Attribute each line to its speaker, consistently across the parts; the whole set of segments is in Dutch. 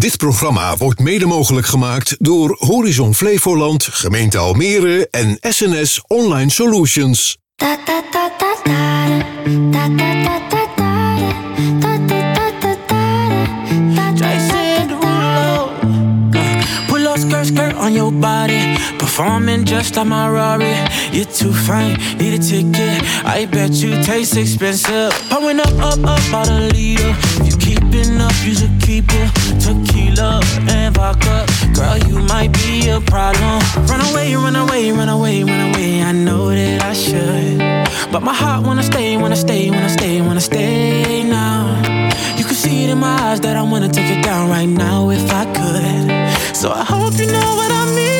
Speaker 1: Dit programma wordt mede mogelijk gemaakt door Horizon Flevoland, gemeente Almere en SNS Online Solutions.
Speaker 2: skirt, skirt on your body. Performing just like my Rari. You're too fine, need a ticket. I bet you taste expensive. Pouring up, up, up, about a liter. If you keeping up, you should keep it. Tequila and vodka. Girl, you might be a problem. Run away, run away, run away, run away. I know that I should. But my heart wanna stay, wanna stay, wanna stay, wanna stay now. You can see it in my eyes that I wanna take it down right now if I could. So I hope you know what I mean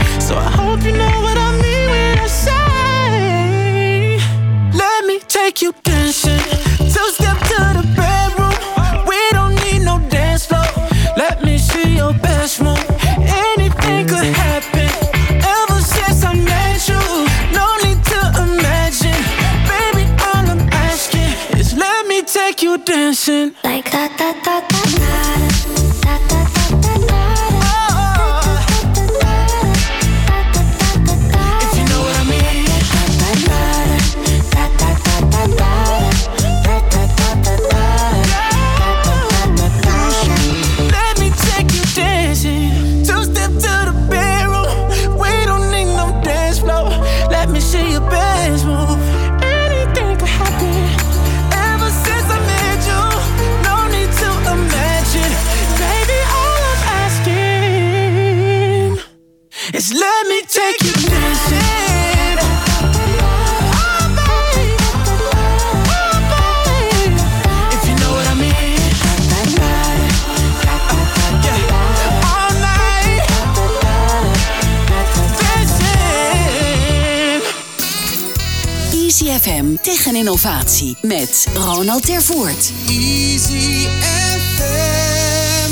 Speaker 2: So I hope you know what I mean when I say, Let me take you dancing. Two step to the bedroom. We don't need no dance floor. Let me see your best move. Anything could happen. Ever since I met you, no need to imagine. Baby, all I'm asking is let me take you dancing. Like da da da
Speaker 3: FM tegen innovatie met Ronald Tervoort.
Speaker 4: Easy FM.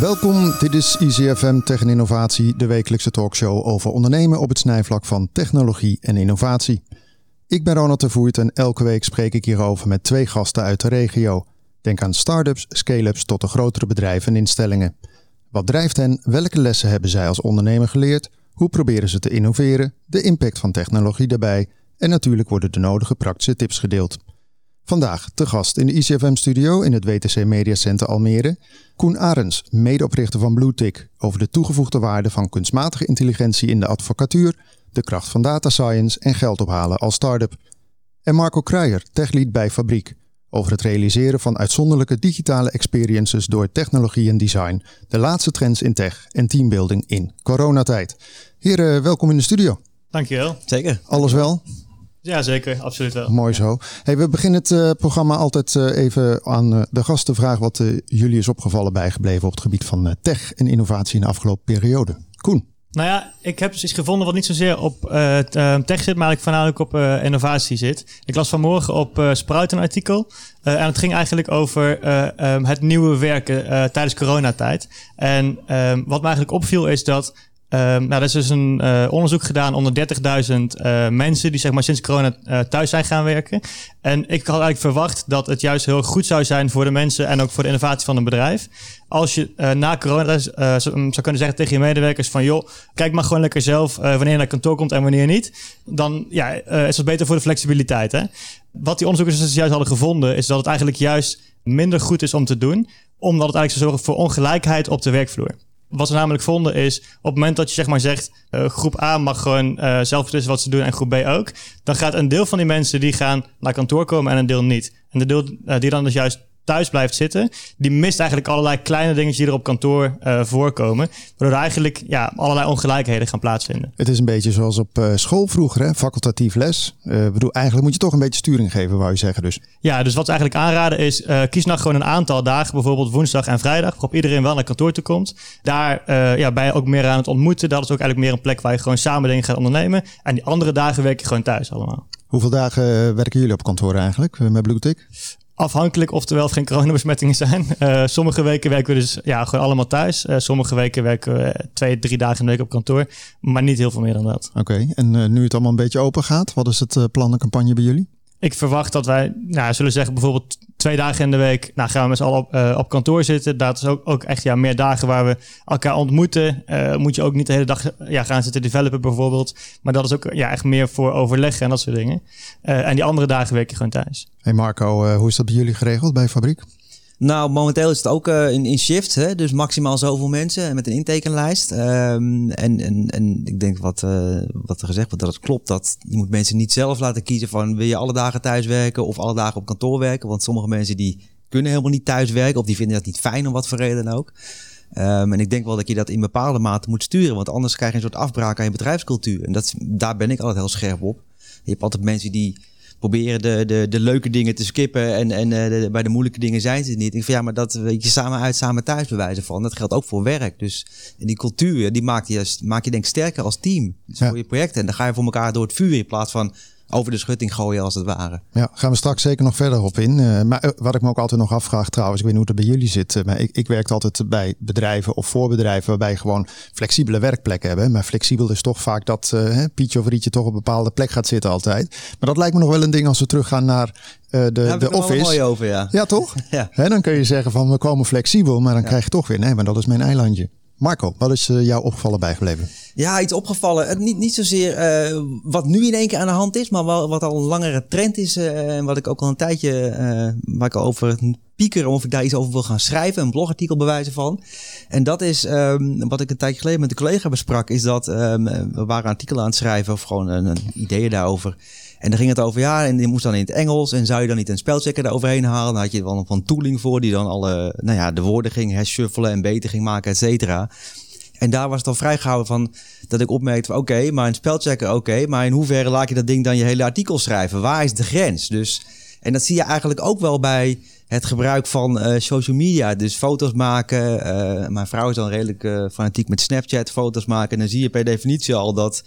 Speaker 5: Welkom, dit is ICFM Tech en Innovatie, de wekelijkse talkshow over ondernemen op het snijvlak van technologie en innovatie. Ik ben Ronald de Voert en elke week spreek ik hierover met twee gasten uit de regio. Denk aan start-ups, scale-ups tot de grotere bedrijven en instellingen. Wat drijft hen? Welke lessen hebben zij als ondernemer geleerd? Hoe proberen ze te innoveren? De impact van technologie daarbij. En natuurlijk worden de nodige praktische tips gedeeld. Vandaag te gast in de ICFM-studio in het WTC Media Center Almere. Koen Arends, medeoprichter van BlueTick, over de toegevoegde waarde van kunstmatige intelligentie in de advocatuur, de kracht van data science en geld ophalen als start-up. En Marco Kruijer, techlead bij Fabriek, over het realiseren van uitzonderlijke digitale experiences door technologie en design, de laatste trends in tech en teambuilding in coronatijd. Heren, welkom in de studio.
Speaker 6: Dankjewel.
Speaker 7: Zeker.
Speaker 5: Alles wel?
Speaker 6: Ja, zeker. Absoluut wel.
Speaker 5: Mooi zo. Hey, we beginnen het eh, programma altijd eh, even aan eh, de gasten vragen wat jullie is opgevallen bijgebleven op het gebied van tech en innovatie in de afgelopen periode. Koen.
Speaker 6: Nou ja, ik heb dus iets gevonden wat niet zozeer op tech zit, maar eigenlijk voornamelijk op innovatie zit. Ik las vanmorgen op Sprout een artikel. en het ging eigenlijk over eh, ehm, het nieuwe werken tijdens coronatijd. En ehm, wat me eigenlijk opviel is dat Um, nou, er is dus een uh, onderzoek gedaan onder 30.000 uh, mensen die zeg maar sinds corona uh, thuis zijn gaan werken. En ik had eigenlijk verwacht dat het juist heel goed zou zijn voor de mensen en ook voor de innovatie van een bedrijf. Als je na corona zou kunnen zeggen tegen je medewerkers van joh, kijk maar gewoon lekker zelf wanneer je naar kantoor komt en wanneer niet. Dan ja, is dat beter voor de flexibiliteit. Hè? Wat die onderzoekers dus juist hadden gevonden is dat het eigenlijk juist minder goed is om te doen. Omdat het eigenlijk zou zorgen voor ongelijkheid op de werkvloer. Wat ze namelijk vonden is, op het moment dat je zeg maar zegt, uh, groep A mag gewoon uh, zelf beslissen wat ze doen en groep B ook, dan gaat een deel van die mensen die gaan naar kantoor komen en een deel niet. En de deel uh, die dan dus juist thuis blijft zitten, die mist eigenlijk allerlei kleine dingetjes die er op kantoor uh, voorkomen. Waardoor er eigenlijk ja, allerlei ongelijkheden gaan plaatsvinden.
Speaker 5: Het is een beetje zoals op uh, school vroeger, hè? facultatief les. Uh, bedoel, eigenlijk moet je toch een beetje sturing geven, wou je zeggen dus.
Speaker 6: Ja, dus wat ze eigenlijk aanraden is, kies nou gewoon een aantal dagen, bijvoorbeeld woensdag en vrijdag, waarop iedereen wel naar kantoor toe komt. Daar ja, ben je ook meer aan het ontmoeten. Dat is ook eigenlijk meer een plek waar je gewoon samen dingen gaat ondernemen. En die andere dagen werk je gewoon thuis allemaal.
Speaker 5: Hoeveel dagen werken jullie op kantoor eigenlijk met Bluetick?
Speaker 6: Afhankelijk of geen coronabesmettingen zijn. Uh, sommige weken werken we dus ja, gewoon allemaal thuis. Uh, sommige weken werken we twee, drie dagen in de week op kantoor. Maar niet heel veel meer dan dat.
Speaker 5: Oké, en nu het allemaal een beetje open gaat, wat is het plan en campagne bij jullie?
Speaker 6: Ik verwacht dat wij, nou, zullen zeggen bijvoorbeeld twee dagen in de week, nou gaan we met z'n allen op, uh, op kantoor zitten. Dat is ook, ook echt ja, meer dagen waar we elkaar ontmoeten. Uh, moet je ook niet de hele dag ja, gaan zitten developen bijvoorbeeld. Maar dat is ook ja, echt meer voor overleggen en dat soort dingen. Uh, en die andere dagen werk je gewoon thuis.
Speaker 5: Hey Marco, hoe is dat bij jullie geregeld bij Fabriek?
Speaker 7: Nou, momenteel is het ook uh, in, in shift, hè? dus maximaal zoveel mensen met een intekenlijst. Um, en, en, en ik denk wat, uh, wat er gezegd wordt, dat het klopt. Dat je moet mensen niet zelf laten kiezen van wil je alle dagen thuis werken of alle dagen op kantoor werken. Want sommige mensen die kunnen helemaal niet thuis werken of die vinden dat niet fijn om wat voor reden ook. Um, en ik denk wel dat je dat in bepaalde mate moet sturen, want anders krijg je een soort afbraak aan je bedrijfscultuur. En dat, daar ben ik altijd heel scherp op. Je hebt altijd mensen die proberen de, de, de leuke dingen te skippen en, en de, bij de moeilijke dingen zijn ze niet. Ik vind ja, maar dat weet je samen uit, samen thuis bewijzen van. Dat geldt ook voor werk. Dus en die cultuur, die maakt je, maakt je denk ik sterker als team. Dus ja. voor je projecten. En dan ga je voor elkaar door het vuur in plaats van over de schutting gooien als het ware.
Speaker 5: Ja, gaan we straks zeker nog verder op in. Uh, maar uh, wat ik me ook altijd nog afvraag trouwens, ik weet niet hoe het bij jullie zit. Uh, maar ik, ik werk altijd bij bedrijven of voor bedrijven waarbij je gewoon flexibele werkplekken hebben. Maar flexibel is toch vaak dat Pietje of Rietje toch op een bepaalde plek gaat zitten altijd. Maar dat lijkt me nog wel een ding als we teruggaan naar de,
Speaker 7: Daar
Speaker 5: de office.
Speaker 7: mooi over, ja.
Speaker 5: Ja, toch?
Speaker 7: ja.
Speaker 5: Hè, dan kun je zeggen van we komen flexibel, maar dan ja. krijg je toch weer, nee, maar dat is mijn eilandje. Marco, wat is jou opgevallen bijgebleven?
Speaker 7: Ja, iets opgevallen. Niet, niet zozeer uh, wat nu in één keer aan de hand is, maar wel, wat al een langere trend is. En wat ik ook al een tijdje, uh, waar ik over pieker, of ik daar iets over wil gaan schrijven, een blogartikel bewijzen van. En dat is um, wat ik een tijdje geleden met een collega besprak, is dat um, we waren artikelen aan het schrijven of gewoon een ideeën daarover. En dan ging het over, ja, en die moest dan in het Engels. En zou je dan niet een spelchecker eroverheen halen? Dan had je wel een tooling voor die dan alle, nou ja, de woorden ging hershuffelen en beter ging maken, et cetera. En daar was het al vrijgehouden van dat ik opmerkte: oké, maar een spelchecker, oké, maar in hoeverre laat je dat ding dan je hele artikel schrijven? Waar is de grens? Dus, en dat zie je eigenlijk ook wel bij het gebruik van uh, social media. Dus foto's maken. Uh, mijn vrouw is dan redelijk uh, fanatiek met Snapchat foto's maken. En dan zie je per definitie al dat,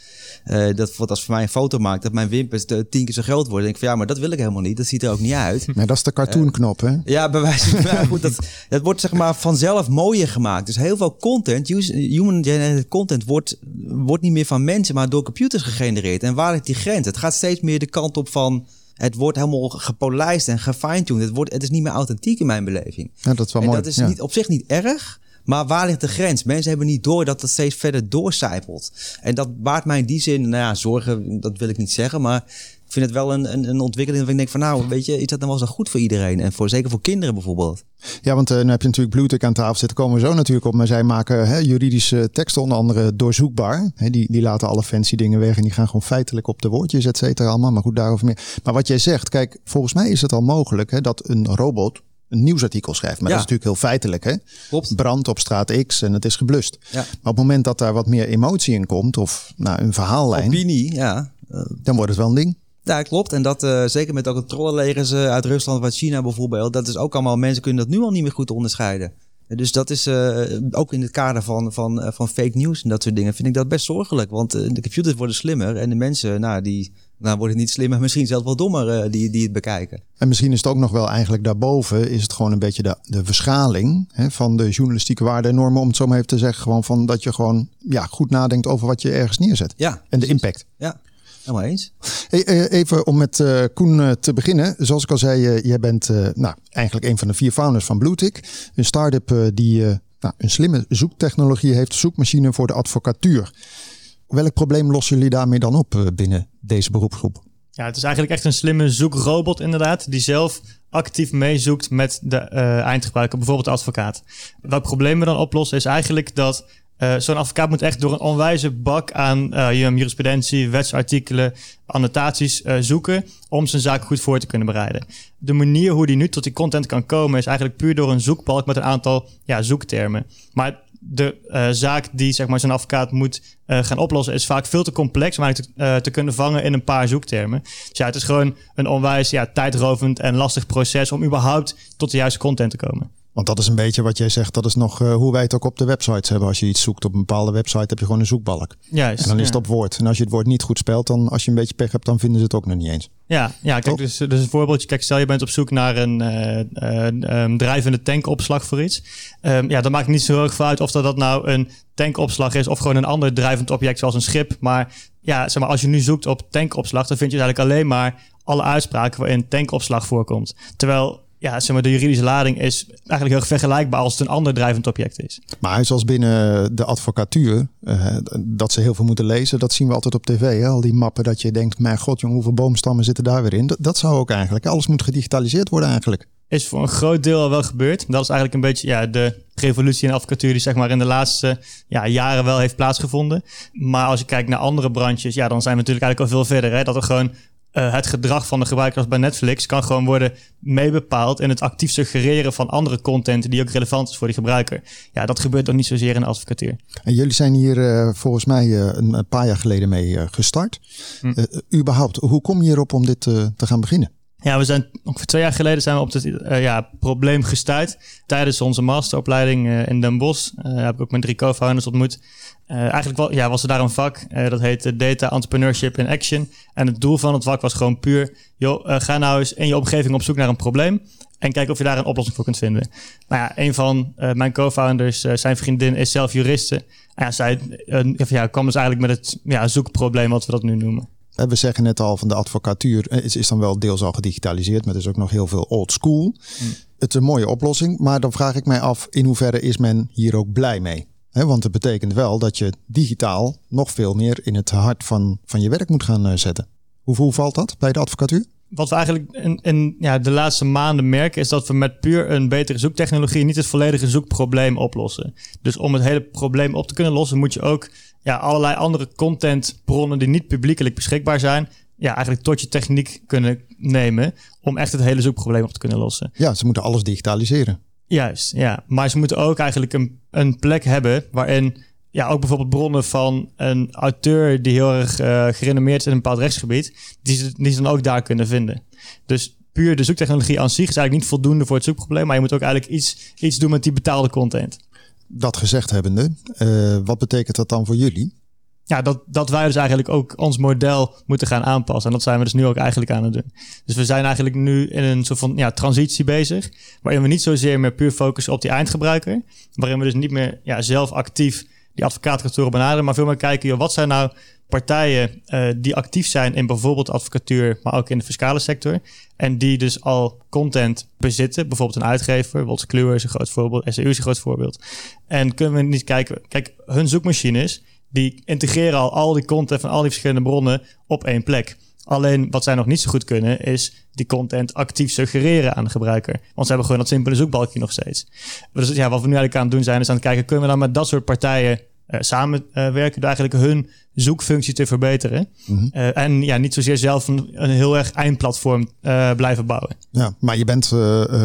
Speaker 7: dat wat als voor mij een foto maakt, dat mijn wimpers tien keer zo groot worden. En ik van ja, maar dat wil ik helemaal niet. Dat ziet er ook niet uit.
Speaker 5: Maar dat is de cartoonknop, hè?
Speaker 7: Ja, bij wijze van ja, goed, dat, dat wordt zeg maar vanzelf mooier gemaakt. Dus heel veel content, human generated content, wordt, wordt niet meer van mensen, maar door computers gegenereerd. En waar ligt die grens? Het gaat steeds meer de kant op van het wordt helemaal gepolijst en gefine-tuned. Het, wordt, het is niet meer authentiek in mijn beleving.
Speaker 5: Ja, dat is wel
Speaker 7: en
Speaker 5: mooi.
Speaker 7: dat is
Speaker 5: ja.
Speaker 7: niet, op zich niet erg. Maar waar ligt de grens? Mensen hebben niet door dat het steeds verder doorcijpelt. En dat baart mij in die zin, nou ja, zorgen, dat wil ik niet zeggen. Maar ik vind het wel een, een, een ontwikkeling dat ik denk van nou, weet je, is dat dan wel zo goed voor iedereen? En voor, zeker voor kinderen bijvoorbeeld.
Speaker 5: Ja, want uh, nu heb je natuurlijk Bluetooth aan tafel zitten, komen we zo natuurlijk op. Maar zij maken hè, juridische teksten onder andere doorzoekbaar. Hè, die, die laten alle fancy dingen weg en die gaan gewoon feitelijk op de woordjes, et cetera, allemaal. Maar goed, daarover meer. Maar wat jij zegt, kijk, volgens mij is het al mogelijk hè, dat een robot een nieuwsartikel schrijft. Maar
Speaker 7: Ja.
Speaker 5: dat is natuurlijk heel feitelijk. Hè?
Speaker 7: Klopt.
Speaker 5: Brand op straat X en het is geblust.
Speaker 7: Ja.
Speaker 5: Maar op het moment dat daar wat meer emotie in komt, of nou, een verhaallijn,
Speaker 7: Opinie, ja. Eh,
Speaker 5: dan wordt het wel een ding.
Speaker 7: Ja, klopt. En dat eh, zeker met ook het trollenlegers eh, uit Rusland of uit China bijvoorbeeld. Dat is ook allemaal, mensen kunnen dat nu al niet meer goed onderscheiden. Dus dat is eh, ook in het kader van, van, van fake news en dat soort dingen vind ik dat best zorgelijk. Want de computers worden slimmer en de mensen, nou, die Nou wordt het niet slimmer, misschien zelfs wel dommer uh, die, die het bekijken.
Speaker 5: En misschien is het ook nog wel eigenlijk daarboven, is het gewoon een beetje de, de verschaling hè, van de journalistieke waarden en normen, om het zo maar even te zeggen. Gewoon van dat je gewoon ja, goed nadenkt over wat je ergens neerzet.
Speaker 7: Ja.
Speaker 5: En de impact.
Speaker 7: Ja. Helemaal eens.
Speaker 5: Hey, even om met uh, Koen te beginnen. Zoals ik al zei, jij bent nou, eigenlijk een van de vier founders van Bluetick. Een start-up die nou, een slimme zoektechnologie heeft, zoekmachine voor de advocatuur. Welk probleem lossen jullie daarmee dan op eh, binnen deze beroepsgroep?
Speaker 6: Ja, het is eigenlijk echt een slimme zoekrobot inderdaad, die zelf actief meezoekt met de eindgebruiker, bijvoorbeeld de advocaat. Welk probleem we dan oplossen is eigenlijk dat uh, zo'n advocaat moet echt door een onwijze bak aan uh, jurisprudentie, wetsartikelen, annotaties uh, zoeken om zijn zaak goed voor te kunnen bereiden. De manier hoe die nu tot die content kan komen is eigenlijk puur door een zoekbalk met een aantal ja, zoektermen. Maar de zaak die zeg maar, zo'n advocaat moet gaan oplossen, is vaak veel te complex om eigenlijk te, te, kunnen vangen in een paar zoektermen. Dus ja, het is gewoon een onwijs ja, tijdrovend en lastig proces om überhaupt tot de juiste content te komen.
Speaker 5: Want dat is een beetje wat jij zegt, dat is nog hoe wij het ook op de websites hebben. Als je iets zoekt op een bepaalde website, heb je gewoon een zoekbalk.
Speaker 6: Juist,
Speaker 5: en dan is het op woord. En als je het woord niet goed spelt, dan als je een beetje pech hebt, dan vinden ze het ook nog niet eens.
Speaker 6: Ja, ja kijk, dus, dus een voorbeeldje. Kijk, stel je bent op zoek naar een uh, uh, drijvende tankopslag voor iets. Um, ja, dan maakt niet zo erg veel uit of dat, dat nou een tankopslag is of gewoon een ander drijvend object zoals een schip. Maar ja, zeg maar, als je nu zoekt op tankopslag, dan vind je eigenlijk alleen maar alle uitspraken waarin tankopslag voorkomt. Terwijl ja, zeg maar, de juridische lading is eigenlijk heel vergelijkbaar als het een ander drijvend object is.
Speaker 5: Maar zoals binnen de advocatuur, uh, dat ze heel veel moeten lezen, dat zien we altijd op tv. Hè? Al die mappen dat je denkt, mijn god jong, hoeveel boomstammen zitten daar weer in? Dat, dat zou ook eigenlijk, alles moet gedigitaliseerd worden eigenlijk.
Speaker 6: Is voor een groot deel al wel gebeurd. Dat is eigenlijk een beetje ja, de revolutie in de advocatuur die zeg maar in de laatste ja, jaren wel heeft plaatsgevonden. Maar als je kijkt naar andere branches, ja, dan zijn we natuurlijk eigenlijk al veel verder. Hè? Dat er gewoon uh, het gedrag van de gebruiker als bij Netflix kan gewoon worden meebepaald in het actief suggereren van andere content die ook relevant is voor die gebruiker. Ja, dat gebeurt nog niet zozeer in de advocatuur.
Speaker 5: En jullie zijn hier uh, volgens mij uh, een paar jaar geleden mee gestart. Hm. überhaupt, hoe kom je hierop om dit te gaan beginnen?
Speaker 6: Ja, we zijn ongeveer twee jaar geleden zijn we op het uh, ja, probleem gestuurd. Tijdens onze masteropleiding uh, in Den Bosch uh, heb ik ook mijn drie co-founders ontmoet. eigenlijk wel, ja, was er daar een vak, dat heette Data Entrepreneurship in Action. En het doel van het vak was gewoon puur, joh, ga nou eens in je omgeving op zoek naar een probleem. En kijk of je daar een oplossing voor kunt vinden. Nou ja, een van mijn co-founders, zijn vriendin, is zelf juriste. En ja, zij ja, kwam dus eigenlijk met het ja, zoekprobleem, wat we dat nu noemen.
Speaker 5: We zeggen net al van de advocatuur is, is dan wel deels al gedigitaliseerd, maar er is ook nog heel veel old school. Hmm. Het is een mooie oplossing, maar dan vraag ik mij af in hoeverre is men hier ook blij mee? He, want het betekent wel dat je digitaal nog veel meer in het hart van, van je werk moet gaan zetten. Hoe, hoe valt dat bij de advocatuur?
Speaker 6: wat we eigenlijk in, in ja, de laatste maanden merken, is dat we met puur een betere zoektechnologie niet het volledige zoekprobleem oplossen. Dus om het hele probleem op te kunnen lossen, moet je ook ja, allerlei andere contentbronnen die niet publiekelijk beschikbaar zijn, ja, eigenlijk tot je techniek kunnen nemen om echt het hele zoekprobleem op te kunnen lossen.
Speaker 5: Ja, ze moeten alles digitaliseren.
Speaker 6: Juist, ja. Maar ze moeten ook eigenlijk een, een plek hebben waarin ja, ook bijvoorbeeld bronnen van een auteur die heel erg uh, gerenommeerd is in een bepaald rechtsgebied, die ze, die ze dan ook daar kunnen vinden. Dus puur de zoektechnologie aan zich is eigenlijk niet voldoende voor het zoekprobleem, maar je moet ook eigenlijk iets, iets doen met die betaalde content.
Speaker 5: Dat gezegd hebbende, uh, wat betekent dat dan voor jullie?
Speaker 6: Ja, dat, dat wij dus eigenlijk ook ons model moeten gaan aanpassen. En dat zijn we dus nu ook eigenlijk aan het doen. Dus we zijn eigenlijk nu in een soort van ja, transitie bezig. Waarin we niet zozeer meer puur focussen op die eindgebruiker. Waarin we dus niet meer ja, zelf actief die advocaatkantoren benaderen, maar veel meer kijken, wat zijn nou partijen uh, die actief zijn in bijvoorbeeld advocatuur, maar ook in de fiscale sector. En die dus al content bezitten, bijvoorbeeld een uitgever, bijvoorbeeld Kluwer is een groot voorbeeld, SEU is een groot voorbeeld. En kunnen we niet kijken, kijk, hun zoekmachines, die integreren al al die content van al die verschillende bronnen op één plek. Alleen wat zij nog niet zo goed kunnen, is die content actief suggereren aan de gebruiker. Want ze hebben gewoon dat simpele zoekbalkje nog steeds. Dus ja, wat we nu eigenlijk aan het doen zijn, is aan het kijken, kunnen we dan met dat soort partijen uh, samenwerken door eigenlijk hun zoekfunctie te verbeteren. Mm -hmm. uh, en ja, niet zozeer zelf een, een heel erg eindplatform uh, blijven bouwen.
Speaker 5: Ja, maar je bent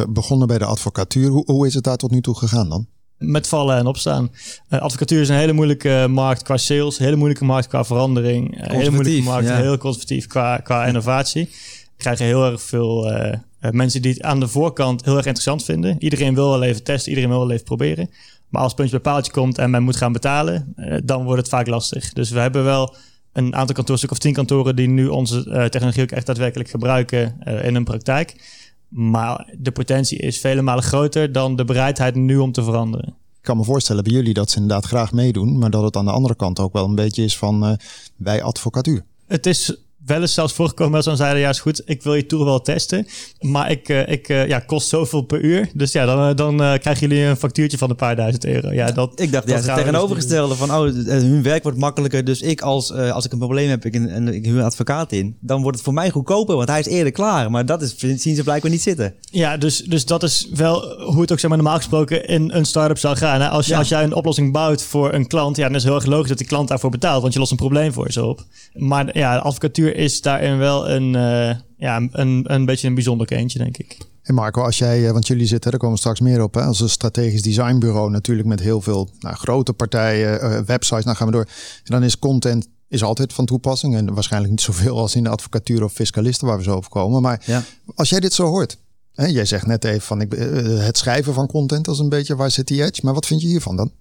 Speaker 5: begonnen bij de advocatuur. Hoe, hoe is het daar tot nu toe gegaan dan?
Speaker 6: Met vallen en opstaan. Uh, advocatuur is een hele moeilijke markt qua sales, hele moeilijke markt qua verandering, een hele moeilijke markt, ja. heel conservatief qua, qua innovatie. We krijgen heel erg veel uh, mensen die het aan de voorkant heel erg interessant vinden. Iedereen wil wel even testen, iedereen wil wel even proberen. Maar als puntje bij paaltje komt en men moet gaan betalen, uh, dan wordt het vaak lastig. Dus we hebben wel een aantal kantoren, stuk of tien kantoren, die nu onze technologie ook echt daadwerkelijk gebruiken in hun praktijk. Maar de potentie is vele malen groter dan de bereidheid nu om te veranderen.
Speaker 5: Ik kan me voorstellen bij jullie dat ze inderdaad graag meedoen, maar dat het aan de andere kant ook wel een beetje is van uh, wij advocatuur.
Speaker 6: Het is wel eens zelfs voorgekomen dat ze dan zeiden, ja is goed, ik wil je tour wel testen. Maar ik, uh, ik uh, ja, kost zoveel per uur. Dus ja, dan, dan uh, krijgen jullie een factuurtje van een paar duizend euro. Ja, dat,
Speaker 7: ik dacht, ja, het tegenovergestelde van, oh, hun werk wordt makkelijker. Dus ik als, als ik een probleem heb ik, en, en ik huur een advocaat in, dan wordt het voor mij goedkoper, want hij is eerder klaar. Maar dat is, zien ze blijkbaar niet zitten.
Speaker 6: Ja, dus, dus dat is wel hoe het ook zeg maar, normaal gesproken in een start-up zou gaan. Hè? Als, je, ja. als jij een oplossing bouwt voor een klant, ja, dan is het heel erg logisch dat die klant daarvoor betaalt, want je lost een probleem voor ze op. Maar ja, advocatuur is daarin wel een, uh, ja, een, een beetje een bijzonder eentje, denk ik.
Speaker 5: En Marco, als jij, eh, want jullie zitten, daar komen we straks meer op, hè, als een strategisch designbureau natuurlijk met heel veel nou, grote partijen, uh, websites, nou gaan we door. En dan is content is altijd van toepassing en waarschijnlijk niet zoveel als in de advocatuur of fiscalisten waar we zo over komen. Maar ja. als jij dit zo hoort, hè, jij zegt net even van ik, het schrijven van content als een beetje waar zit die edge, maar wat vind je hiervan dan?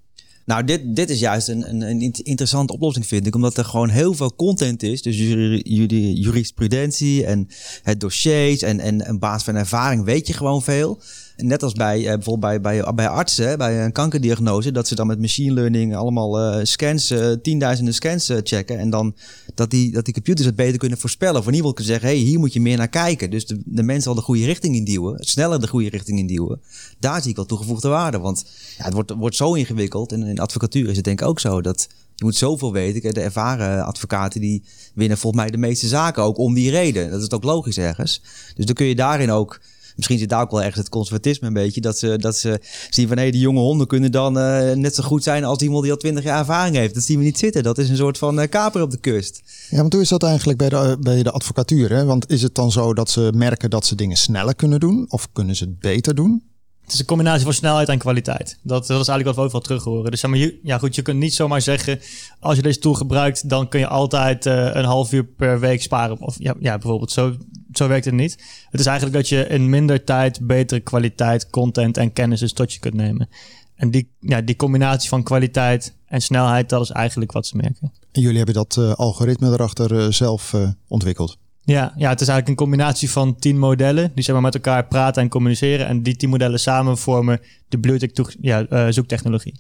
Speaker 7: Nou, dit, dit is juist een, een, een interessante oplossing, vind ik. Omdat er gewoon heel veel content is. Dus jullie jurisprudentie en het dossiers en, en een basis van ervaring weet je gewoon veel net als bij uh, bijvoorbeeld bij, bij, bij artsen, bij een kankerdiagnose, dat ze dan met machine learning allemaal uh, scans, uh, tienduizenden scans checken. En dan dat die, dat die computers het beter kunnen voorspellen. Of in ieder kunnen zeggen, hey, hier moet je meer naar kijken. Dus de, de mensen al de goede richting induwen, sneller de goede richting induwen. Daar zie ik wel toegevoegde waarde. Want ja, het wordt, wordt zo ingewikkeld. En in advocatuur is het denk ik ook zo dat je moet zoveel weten. De ervaren advocaten die winnen volgens mij de meeste zaken ook om die reden. Dat is ook logisch ergens. Dus dan kun je daarin ook misschien zit daar ook wel ergens het conservatisme een beetje. Dat ze, dat ze zien van hé, hey, die jonge honden kunnen dan uh, net zo goed zijn als iemand die al twintig jaar ervaring heeft. Dat zien we niet zitten. Dat is een soort van uh, kaper op de kust.
Speaker 5: Ja, want hoe is dat eigenlijk bij de, bij de advocatuur? Hè? Want is het dan zo dat ze merken dat ze dingen sneller kunnen doen? Of kunnen ze het beter doen?
Speaker 6: Het is een combinatie van snelheid en kwaliteit. Dat, dat is eigenlijk wat we ook wel terug horen. Dus zeg maar, ja goed, je kunt niet zomaar zeggen... als je deze tool gebruikt, dan kun je altijd uh, een half uur per week sparen. Of ja, ja bijvoorbeeld zo zo werkt het niet. Het is eigenlijk dat je in minder tijd betere kwaliteit, content en kennis dus tot je kunt nemen. En die, ja, die combinatie van kwaliteit en snelheid, dat is eigenlijk wat ze merken.
Speaker 5: En jullie hebben dat uh, algoritme erachter uh, zelf uh, ontwikkeld?
Speaker 6: Ja, ja, het is eigenlijk een combinatie van tien modellen die zeg maar, met elkaar praten en communiceren. En die tien modellen samen vormen de Bluetooth ja, zoektechnologie.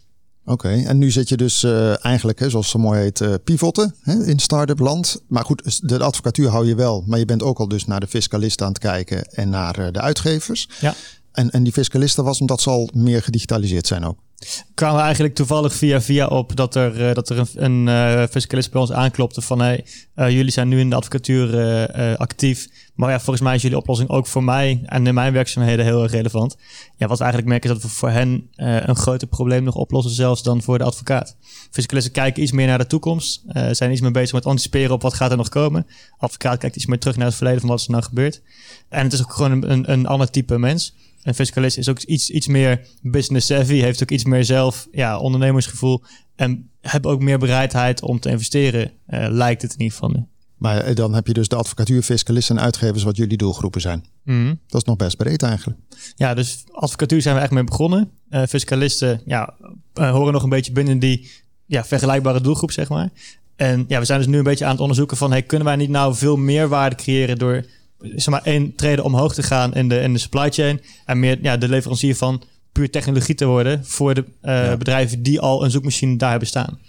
Speaker 5: Oké, en nu zit je dus uh, eigenlijk, hè, zoals zo mooi heet, uh, pivoten hè, in start-up land. Maar goed, de advocatuur hou je wel, maar je bent ook al dus naar de fiscalisten aan het kijken en naar uh, de uitgevers.
Speaker 6: Ja.
Speaker 5: En, en die fiscalisten was omdat ze al meer gedigitaliseerd zijn ook
Speaker 6: kwamen we eigenlijk toevallig via via op dat er, dat er een, een fiscalist bij ons aanklopte van hey, jullie zijn nu in de advocatuur actief. Maar ja, volgens mij is jullie oplossing ook voor mij en in mijn werkzaamheden heel erg relevant. Ja, wat we eigenlijk merken is dat we voor hen een groter probleem nog oplossen zelfs dan voor de advocaat. Fiscalisten kijken iets meer naar de toekomst, zijn iets meer bezig met anticiperen op wat gaat er nog komen. Advocaat kijkt iets meer terug naar het verleden van wat er nou gebeurt. En het is ook gewoon een, een ander type mens. Een fiscalist is ook iets, iets meer business savvy, heeft ook iets meer zelf ja, ondernemersgevoel en heb ook meer bereidheid om te investeren, uh, lijkt het in ieder geval.
Speaker 5: Maar eh, dan heb je dus de advocatuur, fiscalisten en uitgevers wat jullie doelgroepen zijn.
Speaker 6: Mm.
Speaker 5: Dat is nog best breed eigenlijk.
Speaker 6: Ja, dus advocatuur zijn we echt mee begonnen. Uh, fiscalisten ja, uh, horen nog een beetje binnen die ja, vergelijkbare doelgroep, zeg maar. En ja, we zijn dus nu een beetje aan het onderzoeken van... Hey, kunnen wij niet nou veel meer waarde creëren door zeg maar, één treden omhoog te gaan in de, in de supply chain. En meer ja, de leverancier van puur technologie te worden voor de uh, bedrijven die al een zoekmachine daar hebben staan.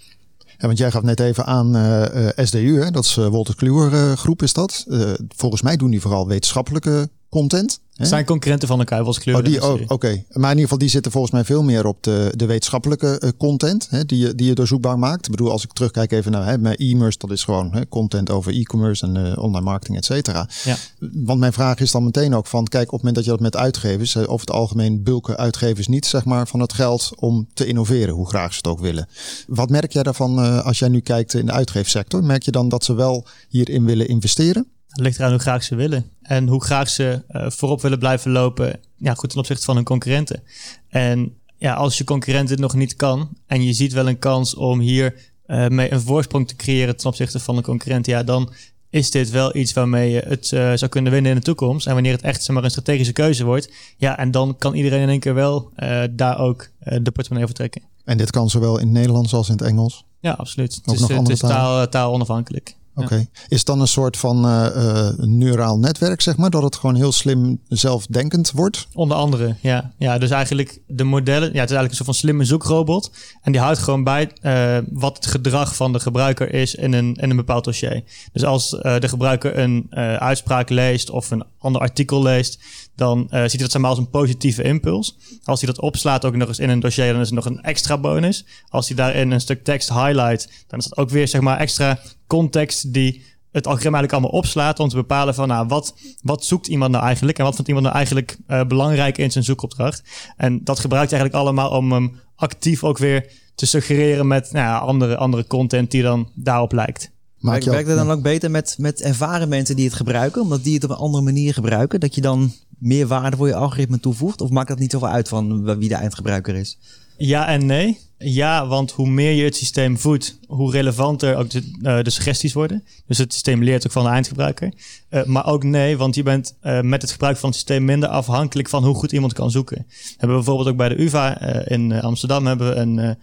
Speaker 5: Ja, want jij gaf net even aan uh, uh, SDU, hè? dat is Wolter Kluwer groep is dat. volgens mij doen die vooral wetenschappelijke content.
Speaker 6: Hè? Zijn concurrenten van elkaar, was kleur.
Speaker 5: Oh, die, oh, oké. Okay. Maar in ieder geval, die zitten volgens mij veel meer op de, de wetenschappelijke uh, content hè, die, je, die je doorzoekbaar maakt. Ik bedoel, als ik terugkijk even naar hè, mijn e-commerce, dat is gewoon hè, content over e-commerce en uh, online marketing, et cetera.
Speaker 6: Ja.
Speaker 5: Want mijn vraag is dan meteen ook van, kijk, op het moment dat je dat met uitgevers, over het algemeen bulken uitgevers niet, zeg maar, van het geld om te innoveren, hoe graag ze het ook willen. Wat merk jij daarvan uh, als jij nu kijkt in de uitgeefsector? Merk je dan dat ze wel hierin willen investeren?
Speaker 6: Het ligt eraan hoe graag ze willen. En hoe graag ze uh, voorop willen blijven lopen. Ja, goed ten opzichte van hun concurrenten. En ja, als je concurrent dit nog niet kan. En je ziet wel een kans om hier uh, mee een voorsprong te creëren ten opzichte van een concurrent. Ja, dan is dit wel iets waarmee je het uh, zou kunnen winnen in de toekomst. En wanneer het echt zeg maar, een strategische keuze wordt. Ja, en dan kan iedereen in één keer wel daar ook de portemonnee voor trekken.
Speaker 5: En dit kan zowel in het Nederlands als in het Engels?
Speaker 6: Ja, absoluut. Het is, het is taal, taal onafhankelijk.
Speaker 5: Oké. Is het dan een soort van eh, neuraal netwerk, zeg maar? Dat het gewoon heel slim zelfdenkend wordt?
Speaker 6: Onder andere, ja. ja. Dus eigenlijk de modellen, ja, het is eigenlijk een soort van slimme zoekrobot. En die houdt gewoon bij eh, wat het gedrag van de gebruiker is in een, in een bepaald dossier. Dus als de gebruiker een uitspraak leest of een ander artikel leest, dan eh, ziet hij dat zeg maar als een positieve impuls. Als hij dat opslaat ook nog eens in een dossier, dan is het nog een extra bonus. Als hij daarin een stuk tekst highlight, dan is dat ook weer zeg maar extra context die het algoritme eigenlijk allemaal opslaat om te bepalen van nou, wat, wat zoekt iemand nou eigenlijk en wat vindt iemand nou eigenlijk eh, belangrijk in zijn zoekopdracht. En dat gebruikt eigenlijk allemaal om hem actief ook weer te suggereren met nou ja, andere, andere content die dan daarop lijkt.
Speaker 5: Ook-
Speaker 7: werkt het dan ook beter met, met ervaren mensen die het gebruiken? Omdat die het op een andere manier gebruiken? Dat je dan meer waarde voor je algoritme toevoegt? Of maakt dat niet zoveel uit van wie de eindgebruiker is?
Speaker 6: Ja en nee. Ja, want hoe meer je het systeem voedt, hoe relevanter ook de, eh, de suggesties worden. Dus het systeem leert ook van de eindgebruiker. Eh, maar ook nee, want je bent eh, met het gebruik van het systeem minder afhankelijk van hoe goed iemand kan zoeken. We hebben bijvoorbeeld ook bij de UvA in Amsterdam hebben we een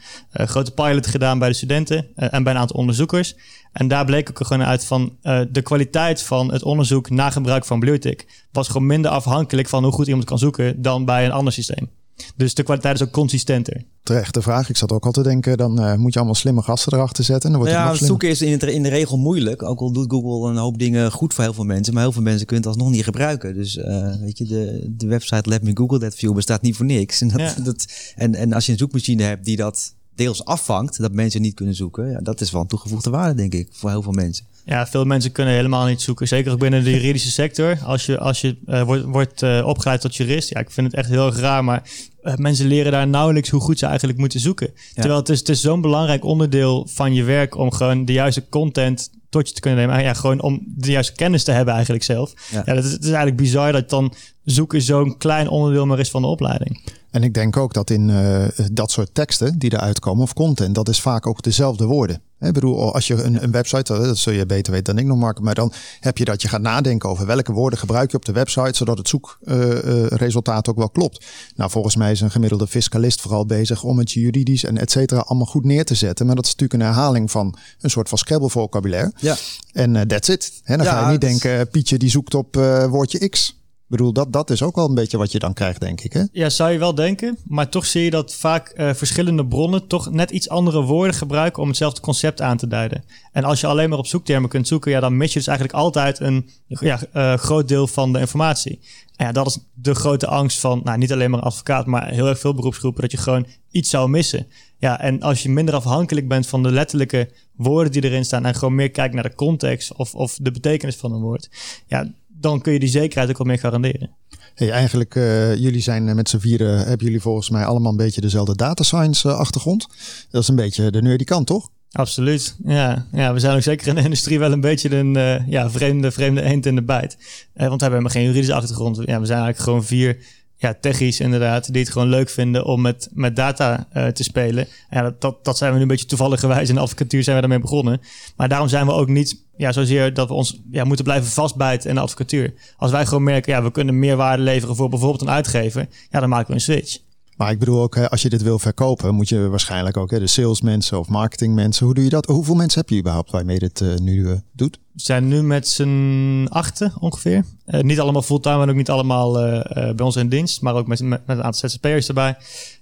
Speaker 6: grote pilot gedaan bij de studenten en bij een aantal onderzoekers. En daar bleek ook gewoon uit van eh, de kwaliteit van het onderzoek na gebruik van BlueTick was gewoon minder afhankelijk van hoe goed iemand kan zoeken dan bij een ander systeem. Dus de kwaliteit is ook consistenter.
Speaker 5: Terechte vraag. Ik zat ook al te denken, dan eh, moet je allemaal slimme gasten erachter zetten. En dan wordt
Speaker 7: ja,
Speaker 5: het slimmer.
Speaker 7: zoeken is in, het, in de regel moeilijk. Ook al doet Google een hoop dingen goed voor heel veel mensen. Maar heel veel mensen kunnen het alsnog niet gebruiken. Dus eh, weet je, de, de website Let Me Google That View bestaat niet voor niks. En, dat,
Speaker 6: Ja.
Speaker 7: dat, en, en als je een zoekmachine hebt die dat deels afvangt, dat mensen niet kunnen zoeken. Ja, dat is wel een toegevoegde waarde, denk ik, voor heel veel mensen.
Speaker 6: Ja, veel mensen kunnen helemaal niet zoeken. Zeker ook binnen de juridische sector. Als je, als je eh, wordt, wordt eh, opgeleid tot jurist. Ja, ik vind het echt heel erg raar. Maar eh, mensen leren daar nauwelijks hoe goed ze eigenlijk moeten zoeken. Terwijl het is, het is zo'n belangrijk onderdeel van je werk om gewoon de juiste content tot je te kunnen nemen. En ja, gewoon om de juiste kennis te hebben eigenlijk zelf.
Speaker 7: Ja.
Speaker 6: Ja, dat is, het is eigenlijk bizar dat dan zoeken zo'n klein onderdeel maar is van de opleiding.
Speaker 5: En ik denk ook dat in eh, dat soort teksten die eruit komen, of content, dat is vaak ook dezelfde woorden. Ik bedoel, als je een, een website, eh, dat zul je beter weten dan ik nog, Mark, maar dan heb je dat je gaat nadenken over welke woorden gebruik je op de website, zodat het zoekresultaat ook wel klopt. Nou, volgens mij is een gemiddelde fiscalist vooral bezig om het juridisch en et cetera allemaal goed neer te zetten. Maar dat is natuurlijk een herhaling van een soort van Scrabble vocabulaire.
Speaker 7: Ja.
Speaker 5: En eh, that's it. Hè, dan
Speaker 7: Ja,
Speaker 5: ga je niet denken, Pietje die zoekt op woordje X. Ik bedoel, dat, dat is ook wel een beetje wat je dan krijgt, denk ik. Hè?
Speaker 6: Ja, zou je wel denken. Maar toch zie je dat vaak eh, verschillende bronnen toch net iets andere woorden gebruiken om hetzelfde concept aan te duiden. En als je alleen maar op zoektermen kunt zoeken, ja, dan mis je dus eigenlijk altijd een ja, eh, groot deel van de informatie. En ja, dat is de grote angst van, nou, niet alleen maar een advocaat, maar heel erg veel beroepsgroepen, dat je gewoon iets zou missen. Ja, en als je minder afhankelijk bent van de letterlijke woorden die erin staan en gewoon meer kijkt naar de context of, of de betekenis van een woord, ja, dan kun je die zekerheid ook wat meer garanderen.
Speaker 5: Hey, eigenlijk, eh, jullie zijn eh, met z'n vieren, hebben jullie volgens mij allemaal een beetje dezelfde data science eh, achtergrond. Dat is een beetje de nerdy kant, toch?
Speaker 6: Absoluut. Ja. ja, we zijn ook zeker in de industrie wel een beetje een ja, vreemde, vreemde eend in de bijt. Eh, want we hebben geen juridische achtergrond. Ja, we zijn eigenlijk gewoon vier ja, techies inderdaad, die het gewoon leuk vinden om met, met data eh, te spelen. Ja, dat, dat, zijn we nu een beetje toevallig gewijs. In de advocatuur zijn we daarmee begonnen. Maar daarom zijn we ook niet ja, zozeer dat we ons ja, moeten blijven vastbijten in de advocatuur. Als wij gewoon merken, ja, we kunnen meer waarde leveren voor bijvoorbeeld een uitgever, ja, dan maken we een switch.
Speaker 5: Maar ik bedoel ook, als je dit wil verkopen, moet je waarschijnlijk ook de salesmensen of marketingmensen. Hoe doe je dat? Hoeveel mensen heb je überhaupt waarmee je dit eh, nu eh, doet?
Speaker 6: Zijn nu met z'n achten ongeveer. Eh, niet allemaal fulltime en ook niet allemaal eh, eh, bij ons in dienst, maar ook met, met, een aantal ZZP'ers erbij.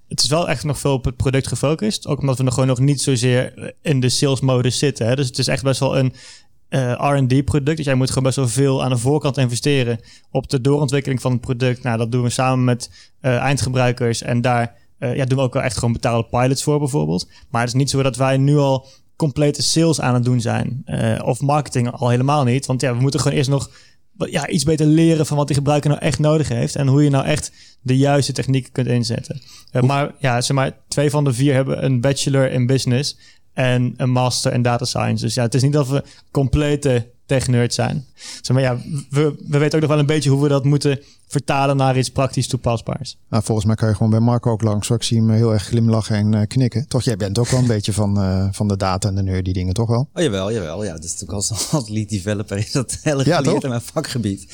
Speaker 6: Het is wel echt nog veel op het product gefocust. Ook omdat we nog gewoon nog niet zozeer in de sales modus zitten. Hè. Dus het is echt best wel een R&D product. Dus jij moet gewoon best wel veel aan de voorkant investeren op de doorontwikkeling van het product. Nou, dat doen we samen met eindgebruikers. En daar ja, doen we ook wel echt gewoon betaalde pilots voor bijvoorbeeld. Maar het is niet zo dat wij nu al complete sales aan het doen zijn. Eh, of marketing al helemaal niet. Want ja, we moeten gewoon eerst nog ja, iets beter leren van wat die gebruiker nou echt nodig heeft. En hoe je nou echt de juiste technieken kunt inzetten. Eh, maar ja, zeg maar, twee van de vier hebben een bachelor in business en een master in data science. Dus ja, het is niet dat we complete tech-nerds zijn. Zeg maar ja, we, we weten ook nog wel een beetje hoe we dat moeten vertalen naar iets praktisch toepasbaars.
Speaker 5: Nou, volgens mij kan je gewoon bij Marco ook langs. Ik zie hem heel erg glimlachen en eh, knikken. Toch, jij bent ook wel een beetje van, eh, van de data en de nerdy dingen, toch wel?
Speaker 7: Oh, jawel, jawel. Ja, dat is natuurlijk als, als lead developer is dat heel erg
Speaker 5: Ja,
Speaker 7: geleerd
Speaker 5: toch?
Speaker 7: in mijn vakgebied.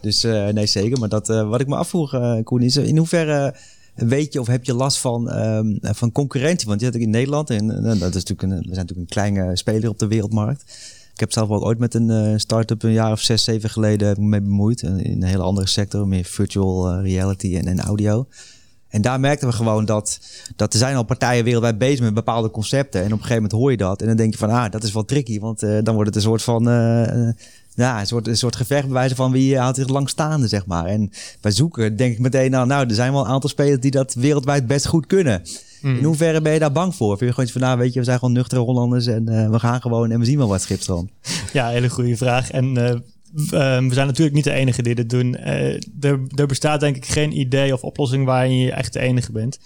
Speaker 7: Dus eh, nee, zeker. Maar dat, eh, wat ik me afvroeg, eh Koen, is in hoeverre weet je of heb je last van, ehm, van concurrentie? Want je hebt in Nederland, en dat is natuurlijk een, we zijn natuurlijk een kleine speler op de wereldmarkt. Ik heb zelf ook ooit met een uh, start-up een jaar of zes, zeven geleden mee bemoeid. In een hele andere sector, meer virtual reality en, en audio. En daar merkten we gewoon dat, dat er zijn al partijen wereldwijd bezig met bepaalde concepten. En op een gegeven moment hoor je dat. En dan denk je van, ah, dat is wel tricky. Want uh, dan wordt het een soort van, ja, een soort, een soort gevecht van wie houdt zich lang staande, zeg maar. En bij zoeken denk ik meteen, nou, nou, er zijn wel een aantal spelers die dat wereldwijd best goed kunnen. Mm. In hoeverre ben je daar bang voor? Vind je gewoon van, nou, weet je, we zijn gewoon nuchtere Hollanders en uh, we gaan gewoon en we zien wel wat schipstroom.
Speaker 6: Ja, hele goede vraag. En Ehm, we zijn natuurlijk niet de enige die dit doen. Uh, er, er, bestaat denk ik geen idee of oplossing waarin je echt de enige bent.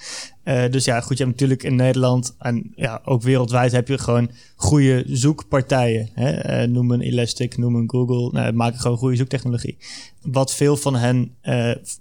Speaker 6: Uh, dus ja, goed, je hebt natuurlijk in Nederland en ja, ook wereldwijd heb je gewoon goede zoekpartijen. Hè? Een Elastic, noem een Google. Nou, maken gewoon goede zoektechnologie. Wat veel van hen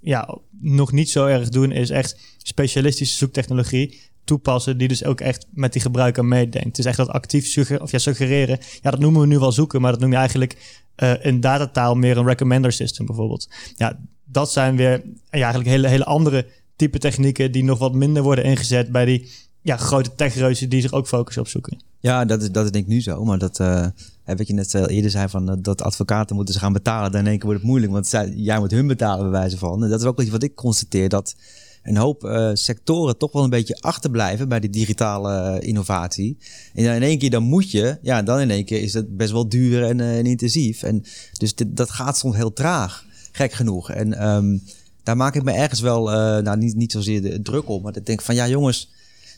Speaker 6: ja, nog niet zo erg doen, is echt specialistische zoektechnologie toepassen die dus ook echt met die gebruiker meedenkt. Is echt dat actief sugger of ja, suggereren. Ja, dat noemen we nu wel zoeken, maar dat noem je eigenlijk uh, in datataal meer een recommender system bijvoorbeeld. Ja, dat zijn weer eigenlijk hele, hele andere type technieken die nog wat minder worden ingezet bij die ja, grote techreuzen die zich ook focussen op zoeken.
Speaker 7: Ja, dat is, dat denk ik nu zo. Maar dat, uh, wat je net eerder zei, van, dat advocaten moeten ze gaan betalen. Dan in één keer wordt het moeilijk, want zij, jij moet hun betalen bij wijze van. En dat is ook iets wat ik constateer, dat een hoop uh, sectoren toch wel een beetje achterblijven bij die digitale uh, innovatie. En dan in één keer dan moet je, ja, dan in één keer is het best wel duur en, en intensief. En dus dit, dat gaat soms heel traag, gek genoeg. En um, daar maak ik me ergens wel, nou niet, niet zozeer de druk op, maar ik denk van ja jongens,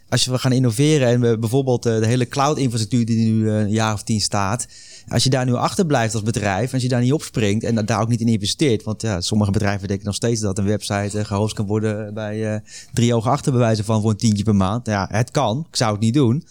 Speaker 7: als we gaan innoveren en we bijvoorbeeld de hele cloud-infrastructuur die nu een jaar of tien staat, als je daar nu achter blijft als bedrijf, als je daar niet op springt en daar ook niet in investeert, want ja, sommige bedrijven denken nog steeds dat een website uh, gehost kan worden bij drie ogen achterbewijzen van voor een tientje per maand. Ja, het kan. Ik zou het niet doen.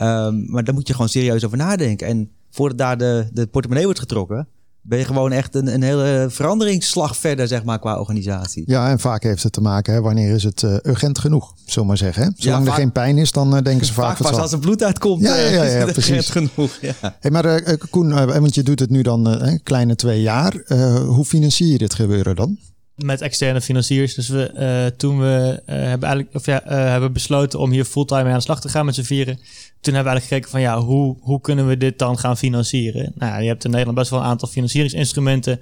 Speaker 7: Um, maar daar moet je gewoon serieus over nadenken. En voordat daar de, de portemonnee wordt getrokken, ben je gewoon echt een, een hele veranderingsslag verder, zeg maar, qua organisatie.
Speaker 5: Ja, en vaak heeft het te maken, hè, wanneer is het uh, urgent genoeg, zullen maar zeggen. Hè? Zolang ja, er geen pijn is, dan uh, denken ze vaak...
Speaker 7: Vaak pas als er bloed uitkomt,
Speaker 5: ja, ja, ja, ja, ja precies. genoeg. Ja. Hey, maar uh, Koen, want je doet het nu dan een kleine twee jaar. hoe financier je dit gebeuren dan?
Speaker 6: met externe financiers. Dus we, uh, toen we uh, hebben, eigenlijk, of ja, uh, hebben besloten om hier fulltime mee aan de slag te gaan met z'n vieren. Toen hebben we eigenlijk gekeken van ja, hoe, hoe kunnen we dit dan gaan financieren? Nou je hebt in Nederland best wel een aantal financieringsinstrumenten.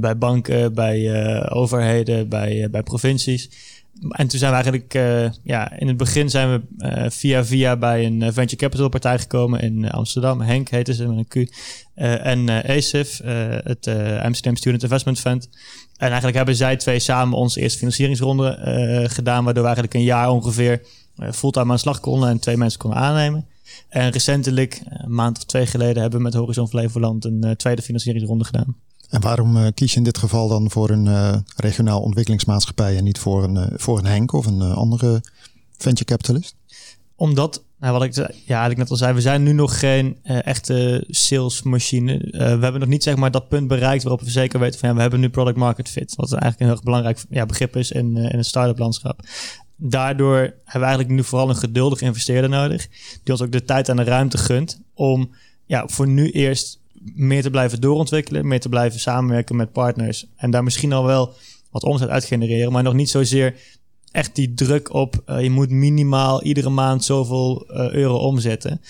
Speaker 6: bij banken, bij overheden, bij, bij provincies. En toen zijn we eigenlijk, ja, in het begin zijn we via via bij een venture capital partij gekomen in Amsterdam. Henk heette ze met een Q. En ACIF, het Amsterdam Student Investment Fund. En eigenlijk hebben zij twee samen onze eerste financieringsronde gedaan, waardoor we eigenlijk een jaar ongeveer fulltime aan de slag konden en twee mensen konden aannemen. En recentelijk, een maand of twee geleden, hebben we met Horizon Flevoland een uh, tweede financieringsronde gedaan.
Speaker 5: En waarom kies je in dit geval dan voor een regionaal ontwikkelingsmaatschappij en niet voor een, voor een Henk of een andere venture capitalist?
Speaker 6: Omdat nou, wat ik ja, eigenlijk net al zei, we zijn nu nog geen uh, echte salesmachine. Uh, we hebben nog niet zeg maar dat punt bereikt waarop we zeker weten van ja, we hebben nu product market fit. Wat eigenlijk een heel belangrijk ja, begrip is in, uh, in het start-up landschap. Daardoor hebben we eigenlijk nu vooral een geduldig investeerder nodig. Die ons ook de tijd en de ruimte gunt om ja, voor nu eerst meer te blijven doorontwikkelen. Meer te blijven samenwerken met partners. En daar misschien al wel wat omzet uit genereren. Maar nog niet zozeer echt die druk op. Uh, je moet minimaal iedere maand zoveel uh, euro omzetten.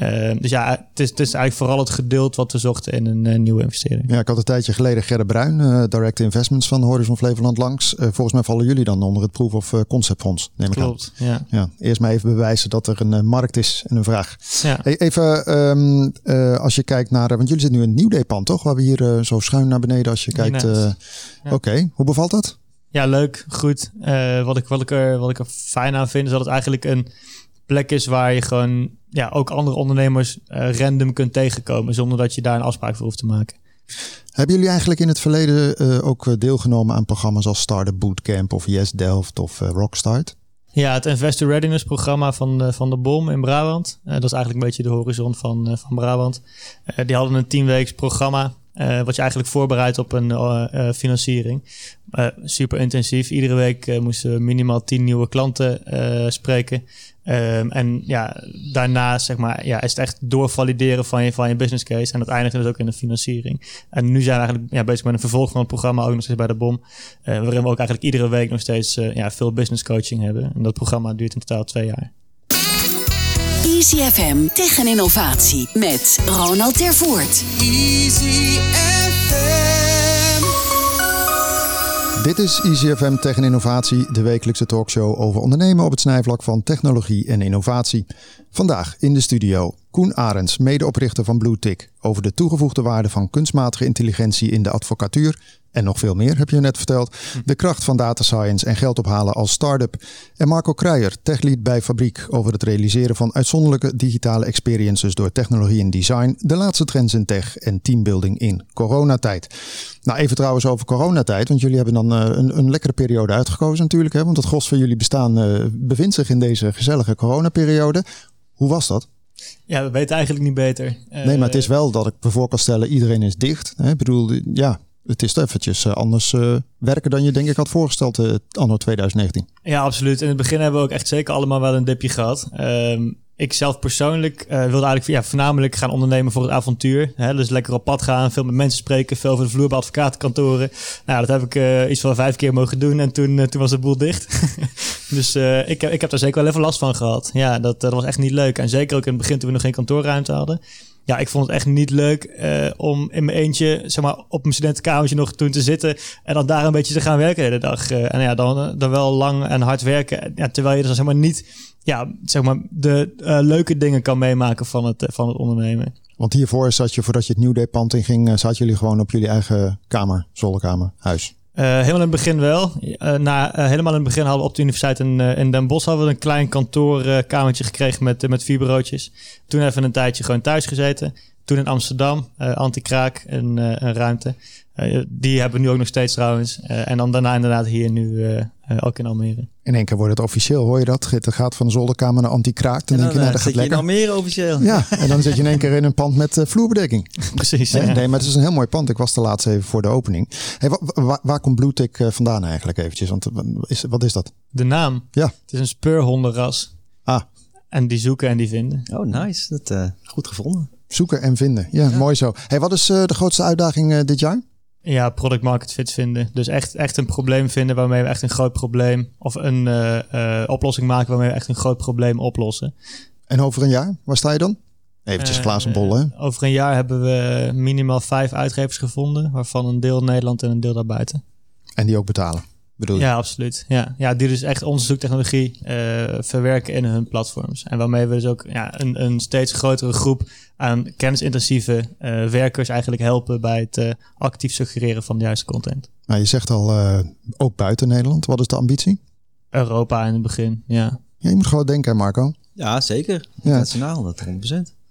Speaker 6: Uh, dus ja, het is, het is eigenlijk vooral het geduld wat we zochten in een nieuwe investering.
Speaker 5: Ja, ik had een tijdje geleden Gerrit Bruin, Direct Investments van Horizon Flevoland langs. volgens mij vallen jullie dan onder het Proof of Concept Fonds, neem ik
Speaker 6: Klopt,
Speaker 5: aan.
Speaker 6: Ja.
Speaker 5: ja. Eerst maar even bewijzen dat er een markt is en een vraag. Ja. Hey, even um, als je kijkt naar, want jullie zitten nu in een nieuw pand toch? Waar we hier zo schuin naar beneden als je kijkt. Ja. Oké, okay. hoe bevalt dat?
Speaker 6: Ja, leuk, goed. Uh, wat, ik, wat, ik er, wat ik er fijn aan vind, is dat het eigenlijk een plek is waar je gewoon ja, ook andere ondernemers uh, random kunt tegenkomen, zonder dat je daar een afspraak voor hoeft te maken.
Speaker 5: Hebben jullie eigenlijk in het verleden uh, ook deelgenomen aan programma's als Startup Bootcamp of Yes Delft of Rockstart?
Speaker 6: Ja, het Investor Readiness programma van de, van de BOM in Brabant. dat is eigenlijk een beetje de horizon van, van Brabant. die hadden een tienweeks programma wat je eigenlijk voorbereidt op een financiering. super intensief. Iedere week moesten we minimaal tien nieuwe klanten spreken. Ehm, en ja, daarna zeg maar, ja, is het echt doorvalideren van je, van je business case. En dat eindigt dus ook in de financiering. En nu zijn we eigenlijk ja, bezig met een vervolg van het programma, ook nog steeds bij de BOM. Uh, waarin we ook eigenlijk iedere week nog steeds uh, ja, veel business coaching hebben. En dat programma duurt in totaal twee jaar.
Speaker 3: Easy FM Tech en Innovatie met Ronald Tervoort.
Speaker 4: Easy FM.
Speaker 5: Dit is EasyFM Tech en Innovatie, de wekelijkse talkshow over ondernemen op het snijvlak van technologie en innovatie. Vandaag in de studio Koen Arends, medeoprichter van BlueTick, over de toegevoegde waarde van kunstmatige intelligentie in de advocatuur en nog veel meer, heb je net verteld. De kracht van data science en geld ophalen als start-up. En Marco Kruijer, techlead bij Fabriek, over het realiseren van uitzonderlijke digitale experiences door technologie en design, de laatste trends in tech en teambuilding in coronatijd. Nou, even trouwens over coronatijd, want jullie hebben dan uh, een, een, lekkere periode uitgekozen natuurlijk. Hè, want het gros van jullie bestaan uh, bevindt zich in deze gezellige coronaperiode. Hoe was dat?
Speaker 6: Ja, we weten eigenlijk niet beter.
Speaker 5: Nee, maar het is wel dat ik me voor kan stellen, iedereen is dicht. Hè? Ik bedoel, ja, het is eventjes anders uh, werken dan je denk ik had voorgesteld anno 2019.
Speaker 6: Ja, absoluut. In het begin hebben we ook echt zeker allemaal wel een dipje gehad. Um, ik zelf persoonlijk uh, wilde eigenlijk ja, voornamelijk gaan ondernemen voor het avontuur. Hè? Dus lekker op pad gaan, veel met mensen spreken, veel over de vloer bij advocatenkantoren. Nou, dat heb ik uh, iets van vijf keer mogen doen en toen, uh, toen was de boel dicht. dus ik, heb, ik heb daar zeker wel even last van gehad. Ja, dat, dat was echt niet leuk. En zeker ook in het begin toen we nog geen kantoorruimte hadden ja, ik vond het echt niet leuk uh, om in mijn eentje, zeg maar, op mijn studentenkamertje nog toen te zitten en dan daar een beetje te gaan werken de hele dag. En ja, dan, dan wel lang en hard werken. Ja, terwijl je dus zeg maar niet, ja, zeg maar, de leuke dingen kan meemaken van het, van het ondernemen.
Speaker 5: Want hiervoor zat je, voordat je het Nieuwdepand inging, zaten jullie gewoon op jullie eigen kamer, zolderkamer, huis?
Speaker 6: Uh, helemaal in het begin wel. Uh, na, uh, helemaal in het begin hadden we op de universiteit in, in Den Bosch hadden we een klein kantoorkamertje gekregen met, met vier bureautjes. Toen even een tijdje gewoon thuis gezeten. Toen in Amsterdam, anti-kraak, een, een ruimte. die hebben we nu ook nog steeds trouwens. en dan daarna inderdaad hier nu ook in Almere.
Speaker 5: In één keer wordt het officieel, hoor je dat? Het gaat van de zolderkamer naar anti-kraak. Dan,
Speaker 7: dan,
Speaker 5: denk je, nou,
Speaker 7: dat
Speaker 5: gaat
Speaker 7: lekker.
Speaker 5: in
Speaker 7: Almere officieel.
Speaker 5: Ja, en dan zit je in één keer in een pand met uh, vloerbedekking.
Speaker 6: Precies.
Speaker 5: Ja. Nee, maar het is een heel mooi pand. Ik was de laatste even voor de opening. Hey, waar, komt BlueTick vandaan eigenlijk eventjes? Want is, wat is dat?
Speaker 6: De naam?
Speaker 5: Ja.
Speaker 6: Het is een speurhondenras.
Speaker 5: Ah.
Speaker 6: En die zoeken en die vinden.
Speaker 7: Oh, nice. Dat, uh, goed gevonden.
Speaker 5: Zoeken en vinden. Ja, ja. mooi zo. Hey, wat is de grootste uitdaging dit jaar?
Speaker 6: Ja, product market fit vinden. Dus echt, echt een probleem vinden waarmee we echt een groot probleem... of een uh, uh, oplossing maken waarmee we echt een groot probleem oplossen.
Speaker 5: En over een jaar, waar sta je dan? Eventjes glazen bol, hè?
Speaker 6: Over een jaar hebben we minimaal vijf uitgevers gevonden... waarvan een deel Nederland en een deel daarbuiten.
Speaker 5: En die ook betalen? Bedoel je?
Speaker 6: Ja, absoluut. Ja, ja die dus echt onderzoektechnologie uh, verwerken in hun platforms. En waarmee we dus ook ja, een, een steeds grotere groep aan kennisintensieve uh, werkers eigenlijk helpen bij het uh, actief suggereren van de juiste content.
Speaker 5: Nou, je zegt al ook buiten Nederland. Wat is de ambitie?
Speaker 6: Europa in het begin, ja.
Speaker 5: ja je moet gewoon denken, Marco.
Speaker 7: Ja, zeker. Internationaal, dat 100%.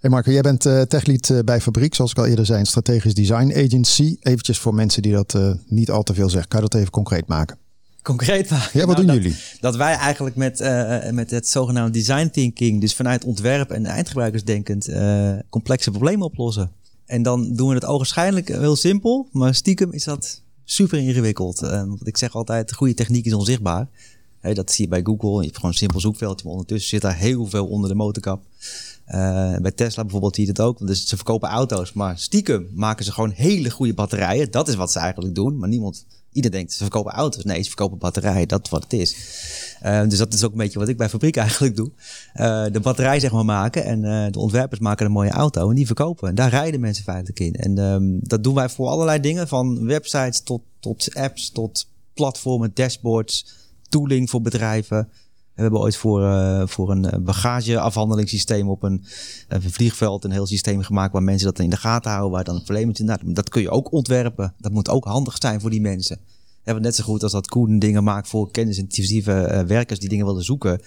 Speaker 5: Hey Marco, jij bent uh, techlead uh, bij Fabriek, zoals ik al eerder zei, een strategisch design agency. Eventjes voor mensen die dat uh, niet al te veel zeggen. Kan je dat even concreet maken?
Speaker 7: Concreet maken.
Speaker 5: Ja, wat
Speaker 7: nou,
Speaker 5: doen
Speaker 7: dat,
Speaker 5: jullie?
Speaker 7: Dat wij eigenlijk met, uh, met het zogenaamde design thinking, dus vanuit ontwerp en eindgebruikers denkend, uh, complexe problemen oplossen. En dan doen we het ogenschijnlijk heel simpel, maar stiekem is dat super ingewikkeld. Uh, want ik zeg altijd, goede techniek is onzichtbaar. Hey, dat zie je bij Google. Je hebt gewoon een simpel zoekveldje, maar ondertussen zit daar heel veel onder de motorkap. Uh, bij Tesla bijvoorbeeld zie je dat ook. Dus ze verkopen auto's, maar stiekem maken ze gewoon hele goede batterijen. Dat is wat ze eigenlijk doen, maar niemand Ieder denkt, ze verkopen auto's. Nee, ze verkopen batterijen. Dat is wat het is. Uh, dus dat is ook een beetje wat ik bij fabriek eigenlijk doe. Uh, de batterij zeg maar maken. En uh, de ontwerpers maken een mooie auto. En die verkopen. En daar rijden mensen feitelijk in. En um, dat doen wij voor allerlei dingen. Van websites tot, tot apps, tot platformen, dashboards, tooling voor bedrijven. We hebben ooit voor, uh, voor een bagageafhandelingssysteem op een, een, vliegveld een heel systeem gemaakt waar mensen dat in de gaten houden, waar dan probleem nou, Dat kun je ook ontwerpen. Dat moet ook handig zijn voor die mensen. We hebben net zo goed als dat Koen dingen maakt voor kennisintensieve werkers die dingen willen zoeken.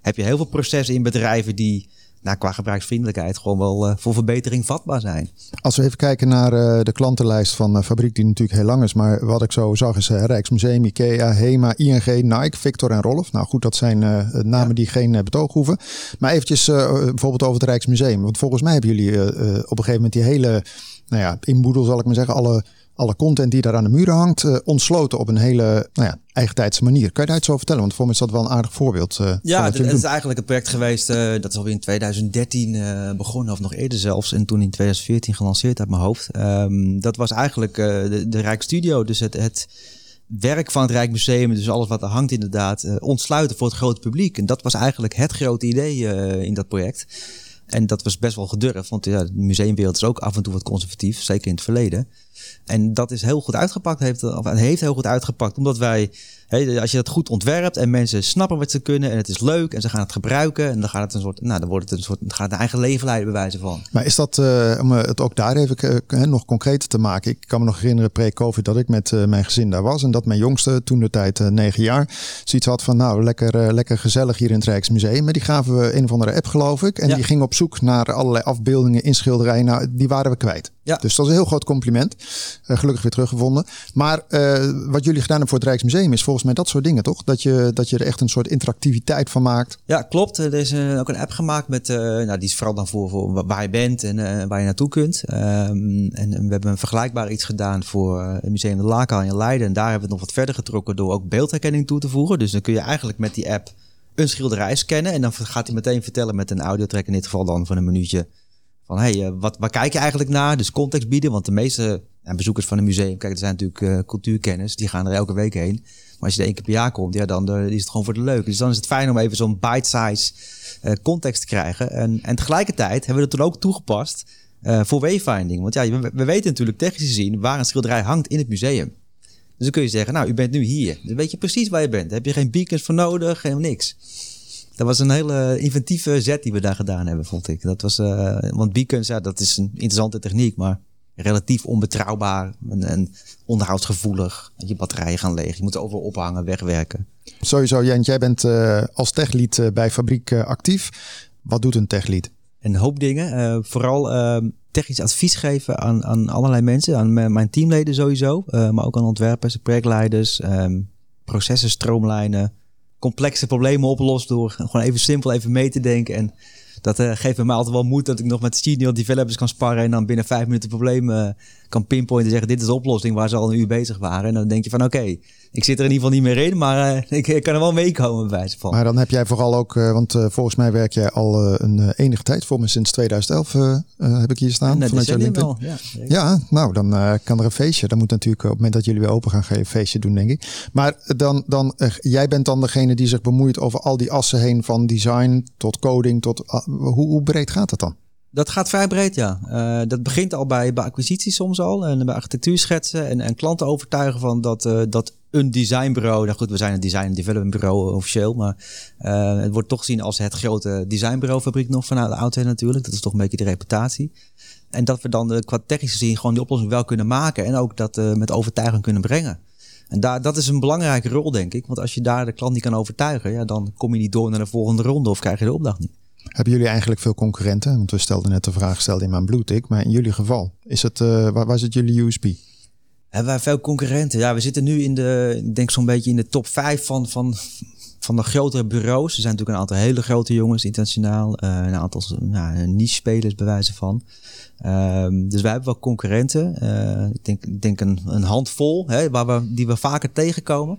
Speaker 7: Heb je heel veel processen in bedrijven die nou, qua gebruiksvriendelijkheid gewoon wel uh, voor verbetering vatbaar zijn.
Speaker 5: Als we even kijken naar uh, de klantenlijst van uh, Fabriek, die natuurlijk heel lang is. Maar wat ik zo zag is Rijksmuseum, Ikea, HEMA, ING, Nike, Victor en Rolf. Nou goed, dat zijn namen ja. die geen betoog hoeven. Maar eventjes bijvoorbeeld over het Rijksmuseum. Want volgens mij hebben jullie op een gegeven moment die hele nou ja, inboedel zal ik maar zeggen, alle alle content die daar aan de muren hangt, uh, ontsloten op een hele nou ja, eigentijdse manier. Kan je daar iets over vertellen? Want voor mij is dat wel een aardig voorbeeld. Uh,
Speaker 7: ja, het, is eigenlijk een project geweest, uh, dat is alweer in 2013 begonnen, of nog eerder zelfs. En toen in 2014 gelanceerd uit mijn hoofd. Um, dat was eigenlijk de, de Rijksstudio, dus het, het werk van het Rijksmuseum, dus alles wat er hangt inderdaad, ontsluiten voor het grote publiek. En dat was eigenlijk het grote idee in dat project. En dat was best wel gedurfd, want ja, de museumwereld is ook af en toe wat conservatief, zeker in het verleden. En dat is heel goed uitgepakt, heeft, of heeft heel goed uitgepakt, omdat wij als je dat goed ontwerpt en mensen snappen wat ze kunnen en het is leuk en ze gaan het gebruiken en dan gaat het een soort, nou dan wordt het een soort, gaat een eigen leven leiden bij wijze van.
Speaker 5: Maar is dat, uh, om het ook daar even uh, nog concreter te maken. Ik kan me nog herinneren pre-covid dat ik met uh, mijn gezin daar was en dat mijn jongste toen de tijd negen jaar zoiets had van nou lekker, lekker gezellig hier in het Rijksmuseum. Maar die gaven we een of andere app geloof ik en die ging op zoek naar allerlei afbeeldingen in schilderijen. Nou die waren we kwijt. Ja. Dus dat is een heel groot compliment. gelukkig weer teruggevonden. Maar wat jullie gedaan hebben voor het Rijksmuseum is volgens mij dat soort dingen, toch? Dat je, dat je er echt een soort interactiviteit van maakt.
Speaker 7: Ja, klopt. Er is uh, ook een app gemaakt met, uh, nou, die is vooral dan voor, voor waar je bent en waar je naartoe kunt. Um, en, we hebben een vergelijkbaar iets gedaan voor het Museum de Laka in Leiden. En daar hebben we het nog wat verder getrokken door ook beeldherkenning toe te voegen. Dus dan kun je eigenlijk met die app een schilderij scannen. En dan gaat hij meteen vertellen met een audiotrack, in dit geval dan van een minuutje. Van hey, wat, waar kijk je eigenlijk naar? Dus context bieden. Want de meeste bezoekers van een museum, kijk, er zijn natuurlijk cultuurkennis, die gaan er elke week heen. Maar als je er één keer per jaar komt, ja, dan is het gewoon voor de leuk. Dus dan is het fijn om even zo'n bite-size uh, context te krijgen. En, en tegelijkertijd hebben we het toen ook toegepast voor wayfinding. Want ja, we, we, weten natuurlijk technisch gezien waar een schilderij hangt in het museum. Dus dan kun je zeggen, nou, u bent nu hier. Dan weet je precies waar je bent. Daar heb je geen beacons voor nodig, helemaal niks. Dat was een hele inventieve zet die we daar gedaan hebben, vond ik. Dat was, uh, want beacons, ja, dat is een interessante techniek, maar relatief onbetrouwbaar en, en onderhoudsgevoelig. Je batterijen gaan leeg, je moet over ophangen, wegwerken.
Speaker 5: Sowieso, Jent, jij bent uh, als techlead uh, bij Fabriek actief. Wat doet een techlead?
Speaker 7: Een hoop dingen. vooral ehm, technisch advies geven aan, aan allerlei mensen. Aan mijn teamleden sowieso. maar ook aan ontwerpers, projectleiders. Um, processen stroomlijnen. Complexe problemen oplossen door gewoon even simpel even mee te denken. En dat uh, geeft me altijd wel moed dat ik nog met senior developers kan sparren en dan binnen vijf minuten problemen uh, kan pinpointen en zeggen dit is de oplossing waar ze al een uur bezig waren. En dan denk je van oké, ik zit er in ieder geval niet meer in, maar uh, ik, ik, kan er wel meekomen bij wijze van.
Speaker 5: Maar dan heb jij vooral ook, want volgens mij werk jij al een enige tijd, voor me sinds 2011 heb ik hier staan.
Speaker 7: Ja, vanuit jouw LinkedIn. Ja,
Speaker 5: ja, nou dan kan er een feestje. Dan moet natuurlijk op het moment dat jullie weer open gaan, geven feestje doen denk ik. Maar dan, dan jij bent dan degene die zich bemoeit over al die assen heen van design tot coding tot hoe, hoe breed gaat dat dan?
Speaker 7: Dat gaat vrij breed, ja. Uh, dat begint al bij, bij acquisitie soms al. En bij architectuurschetsen. En, en klanten overtuigen van dat, uh, dat een designbureau... Nou goed, we zijn een design development bureau officieel. Maar uh, het wordt toch gezien als het grote designbureau fabriek nog vanuit de auto natuurlijk. Dat is toch een beetje de reputatie. En dat we dan qua technisch gezien gewoon die oplossing wel kunnen maken. En ook dat met overtuiging kunnen brengen. En daar, dat is een belangrijke rol, denk ik. Want als je daar de klant niet kan overtuigen... Ja, dan kom je niet door naar de volgende ronde of krijg je de opdracht niet.
Speaker 5: Hebben jullie eigenlijk veel concurrenten? Want we stelden net de vraag gesteld in mijn bloedtik. Maar in jullie geval, is het, uh, waar, waar zit jullie USP?
Speaker 7: Hebben wij veel concurrenten? Ja, we zitten nu in de, ik denk zo'n beetje in de top 5 van, van, van de grotere bureaus. Er zijn natuurlijk een aantal hele grote jongens internationaal. Uh, een aantal niche-spelers bij wijze van. Um, dus wij hebben wel concurrenten. Uh, ik denk, ik denk een, een handvol, hè, waar we, die we vaker tegenkomen.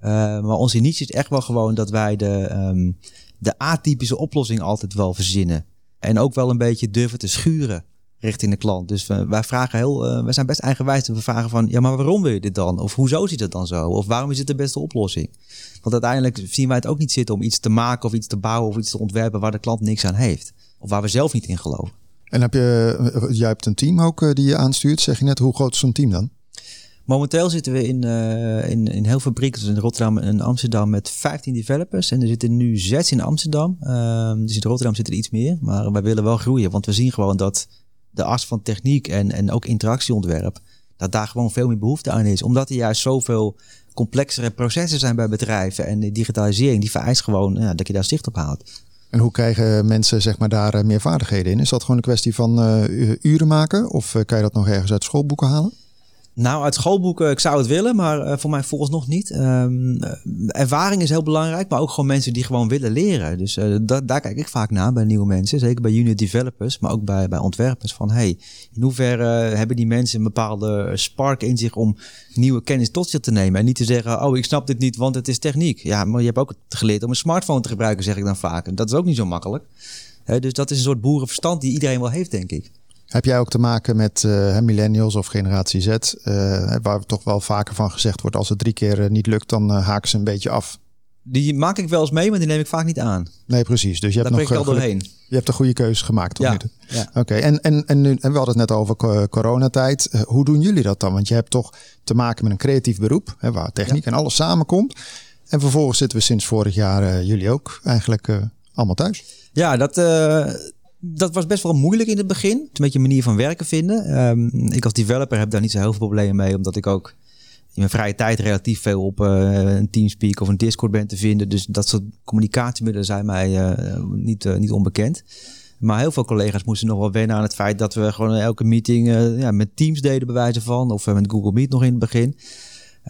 Speaker 7: Maar onze niche is echt wel gewoon dat wij de, um, de atypische oplossing altijd wel verzinnen. En ook wel een beetje durven te schuren richting de klant. Dus wij vragen heel, uh, wij zijn best eigenwijs. We vragen van, ja, maar waarom wil je dit dan? Of hoezo ziet het dan zo? Of waarom is het de beste oplossing? Want uiteindelijk zien wij het ook niet zitten om iets te maken of iets te bouwen of iets te ontwerpen waar de klant niks aan heeft. Of waar we zelf niet in geloven.
Speaker 5: En heb je, eh, jij hebt een team ook eh, die je aanstuurt. Zeg je net, hoe groot is zo'n team dan?
Speaker 7: Momenteel zitten we in, uh, in, in heel fabrieken, dus in Rotterdam en Amsterdam, met 15 developers. En er zitten nu zes in Amsterdam. Uh, dus in Rotterdam zitten er iets meer. Maar wij willen wel groeien, want we zien gewoon dat de as van techniek en, en ook interactieontwerp, dat daar gewoon veel meer behoefte aan is. Omdat er juist zoveel complexere processen zijn bij bedrijven. En de digitalisering, die vereist gewoon ja, dat je daar zicht op houdt.
Speaker 5: En hoe krijgen mensen zeg maar, daar eh, meer vaardigheden in? Is dat gewoon een kwestie van uh, uren maken? Of kan je dat nog ergens uit schoolboeken halen?
Speaker 7: Nou, uit schoolboeken, ik zou het willen, maar uh, voor mij volgens nog niet. Um, ervaring is heel belangrijk, maar ook gewoon mensen die gewoon willen leren. Dus uh, daar kijk ik vaak naar bij nieuwe mensen. Zeker bij junior developers, maar ook bij, bij ontwerpers. Van hey, in hoeverre hebben die mensen een bepaalde spark in zich om nieuwe kennis tot zich te nemen. En niet te zeggen, oh, ik snap dit niet, want het is techniek. Ja, maar je hebt ook geleerd om een smartphone te gebruiken, zeg ik dan vaak. En dat is ook niet zo makkelijk. dus dat is een soort boerenverstand die iedereen wel heeft, denk ik.
Speaker 5: Heb jij ook te maken met uh, millennials of generatie Z, uh, waar toch wel vaker van gezegd wordt, als het drie keer uh, niet lukt, dan haken ze een beetje af?
Speaker 7: Die maak ik wel eens mee, maar die neem ik vaak niet aan.
Speaker 5: Nee, precies. Dus je hebt
Speaker 7: Daar
Speaker 5: nog
Speaker 7: al doorheen.
Speaker 5: Je hebt een goede keuze gemaakt, toch?
Speaker 7: Ja. ja.
Speaker 5: Oké, en, en, en, nu, en we hadden het net over coronatijd. hoe doen jullie dat dan? Want je hebt toch te maken met een creatief beroep, hè, waar techniek ja. en alles samenkomt. En vervolgens zitten we sinds vorig jaar, jullie ook, eigenlijk allemaal thuis.
Speaker 7: Ja, dat dat was best wel moeilijk in het begin. Een beetje een manier van werken vinden. Um, ik als developer heb daar niet zo heel veel problemen mee, omdat ik ook in mijn vrije tijd relatief veel op uh, een Teamspeak of een Discord ben te vinden. Dus dat soort communicatiemiddelen zijn mij uh, niet, uh, niet onbekend. Maar heel veel collega's moesten nog wel wennen aan het feit dat we gewoon elke meeting ja, met Teams deden, bewijzen van. Of met Google Meet nog in het begin.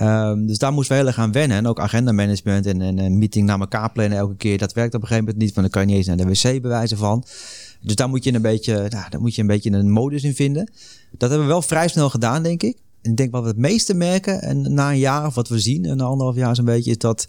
Speaker 7: Um, dus daar moesten we heel erg aan wennen. En ook agenda management en, en een meeting naar elkaar plannen elke keer. Dat werkt op een gegeven moment niet, want dan kan je niet eens naar de wc bewijzen van. Dus daar moet je een beetje, nou, daar moet je een beetje een modus in vinden. Dat hebben we wel vrij snel gedaan, denk ik. En ik denk wat we het meeste merken, en na een jaar of wat we zien, een anderhalf jaar zo'n beetje, is dat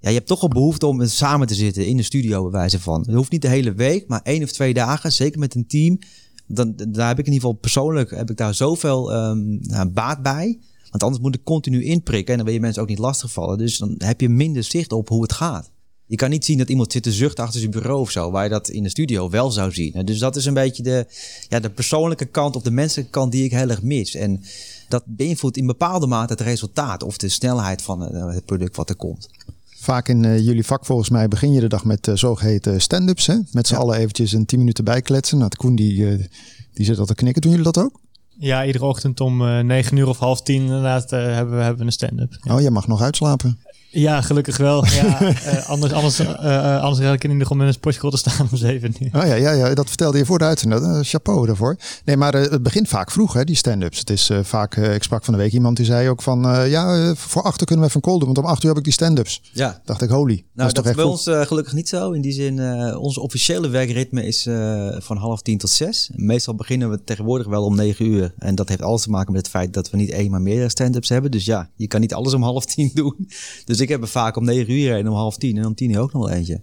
Speaker 7: ja, je hebt toch wel behoefte om samen te zitten in de studio, bij wijze van. Het hoeft niet de hele week, maar één of twee dagen, zeker met een team. Dan, daar heb ik in ieder geval persoonlijk heb ik daar zoveel um, nou, baat bij. Want anders moet ik continu inprikken en dan wil je mensen ook niet lastigvallen. Dus dan heb je minder zicht op hoe het gaat. Je kan niet zien dat iemand zit te zuchten achter zijn bureau of zo, waar je dat in de studio wel zou zien. Dus dat is een beetje de, ja, de persoonlijke kant of de menselijke kant die ik heel erg mis. En dat beïnvloedt in bepaalde mate het resultaat of de snelheid van eh, het product wat er komt.
Speaker 5: Vaak in uh, jullie vak volgens mij begin je de dag met uh, zogeheten stand-ups. Hè? Met z'n ja. allen eventjes een tien minuten bijkletsen. Nou, Koen die, uh, die zit al te knikken. Doen jullie dat ook?
Speaker 6: Ja, iedere ochtend om uh, 9 uur of half tien inderdaad hebben, we, hebben we een stand-up.
Speaker 5: Ja. Oh, je mag nog uitslapen.
Speaker 6: Ja, gelukkig wel. Ja, uh, anders, anders, uh, anders had ik in ieder geval met een sportschool te staan om zeven uur.
Speaker 5: Oh ja, ja, ja, dat vertelde je voor de uitzending. Uh, chapeau daarvoor. Nee, maar het begint vaak vroeg, hè, die stand-ups. Het is vaak, ik sprak van de week iemand die zei ook van, ja, voor achter kunnen we even een call doen, want om acht uur heb ik die stand-ups.
Speaker 7: Ja.
Speaker 5: Dacht ik, holy.
Speaker 7: Nou, dat,
Speaker 5: is
Speaker 7: is bij ons gelukkig niet zo. In die zin, ons officiële werkritme is van half tien tot zes. Meestal beginnen we tegenwoordig wel om negen uur. En dat heeft alles te maken met het feit dat we niet één, maar meerdere stand-ups hebben. Dus ja, je kan niet alles om half tien doen. Dus ik heb er vaak om negen uur en om half tien en om tien uur ook nog wel eentje.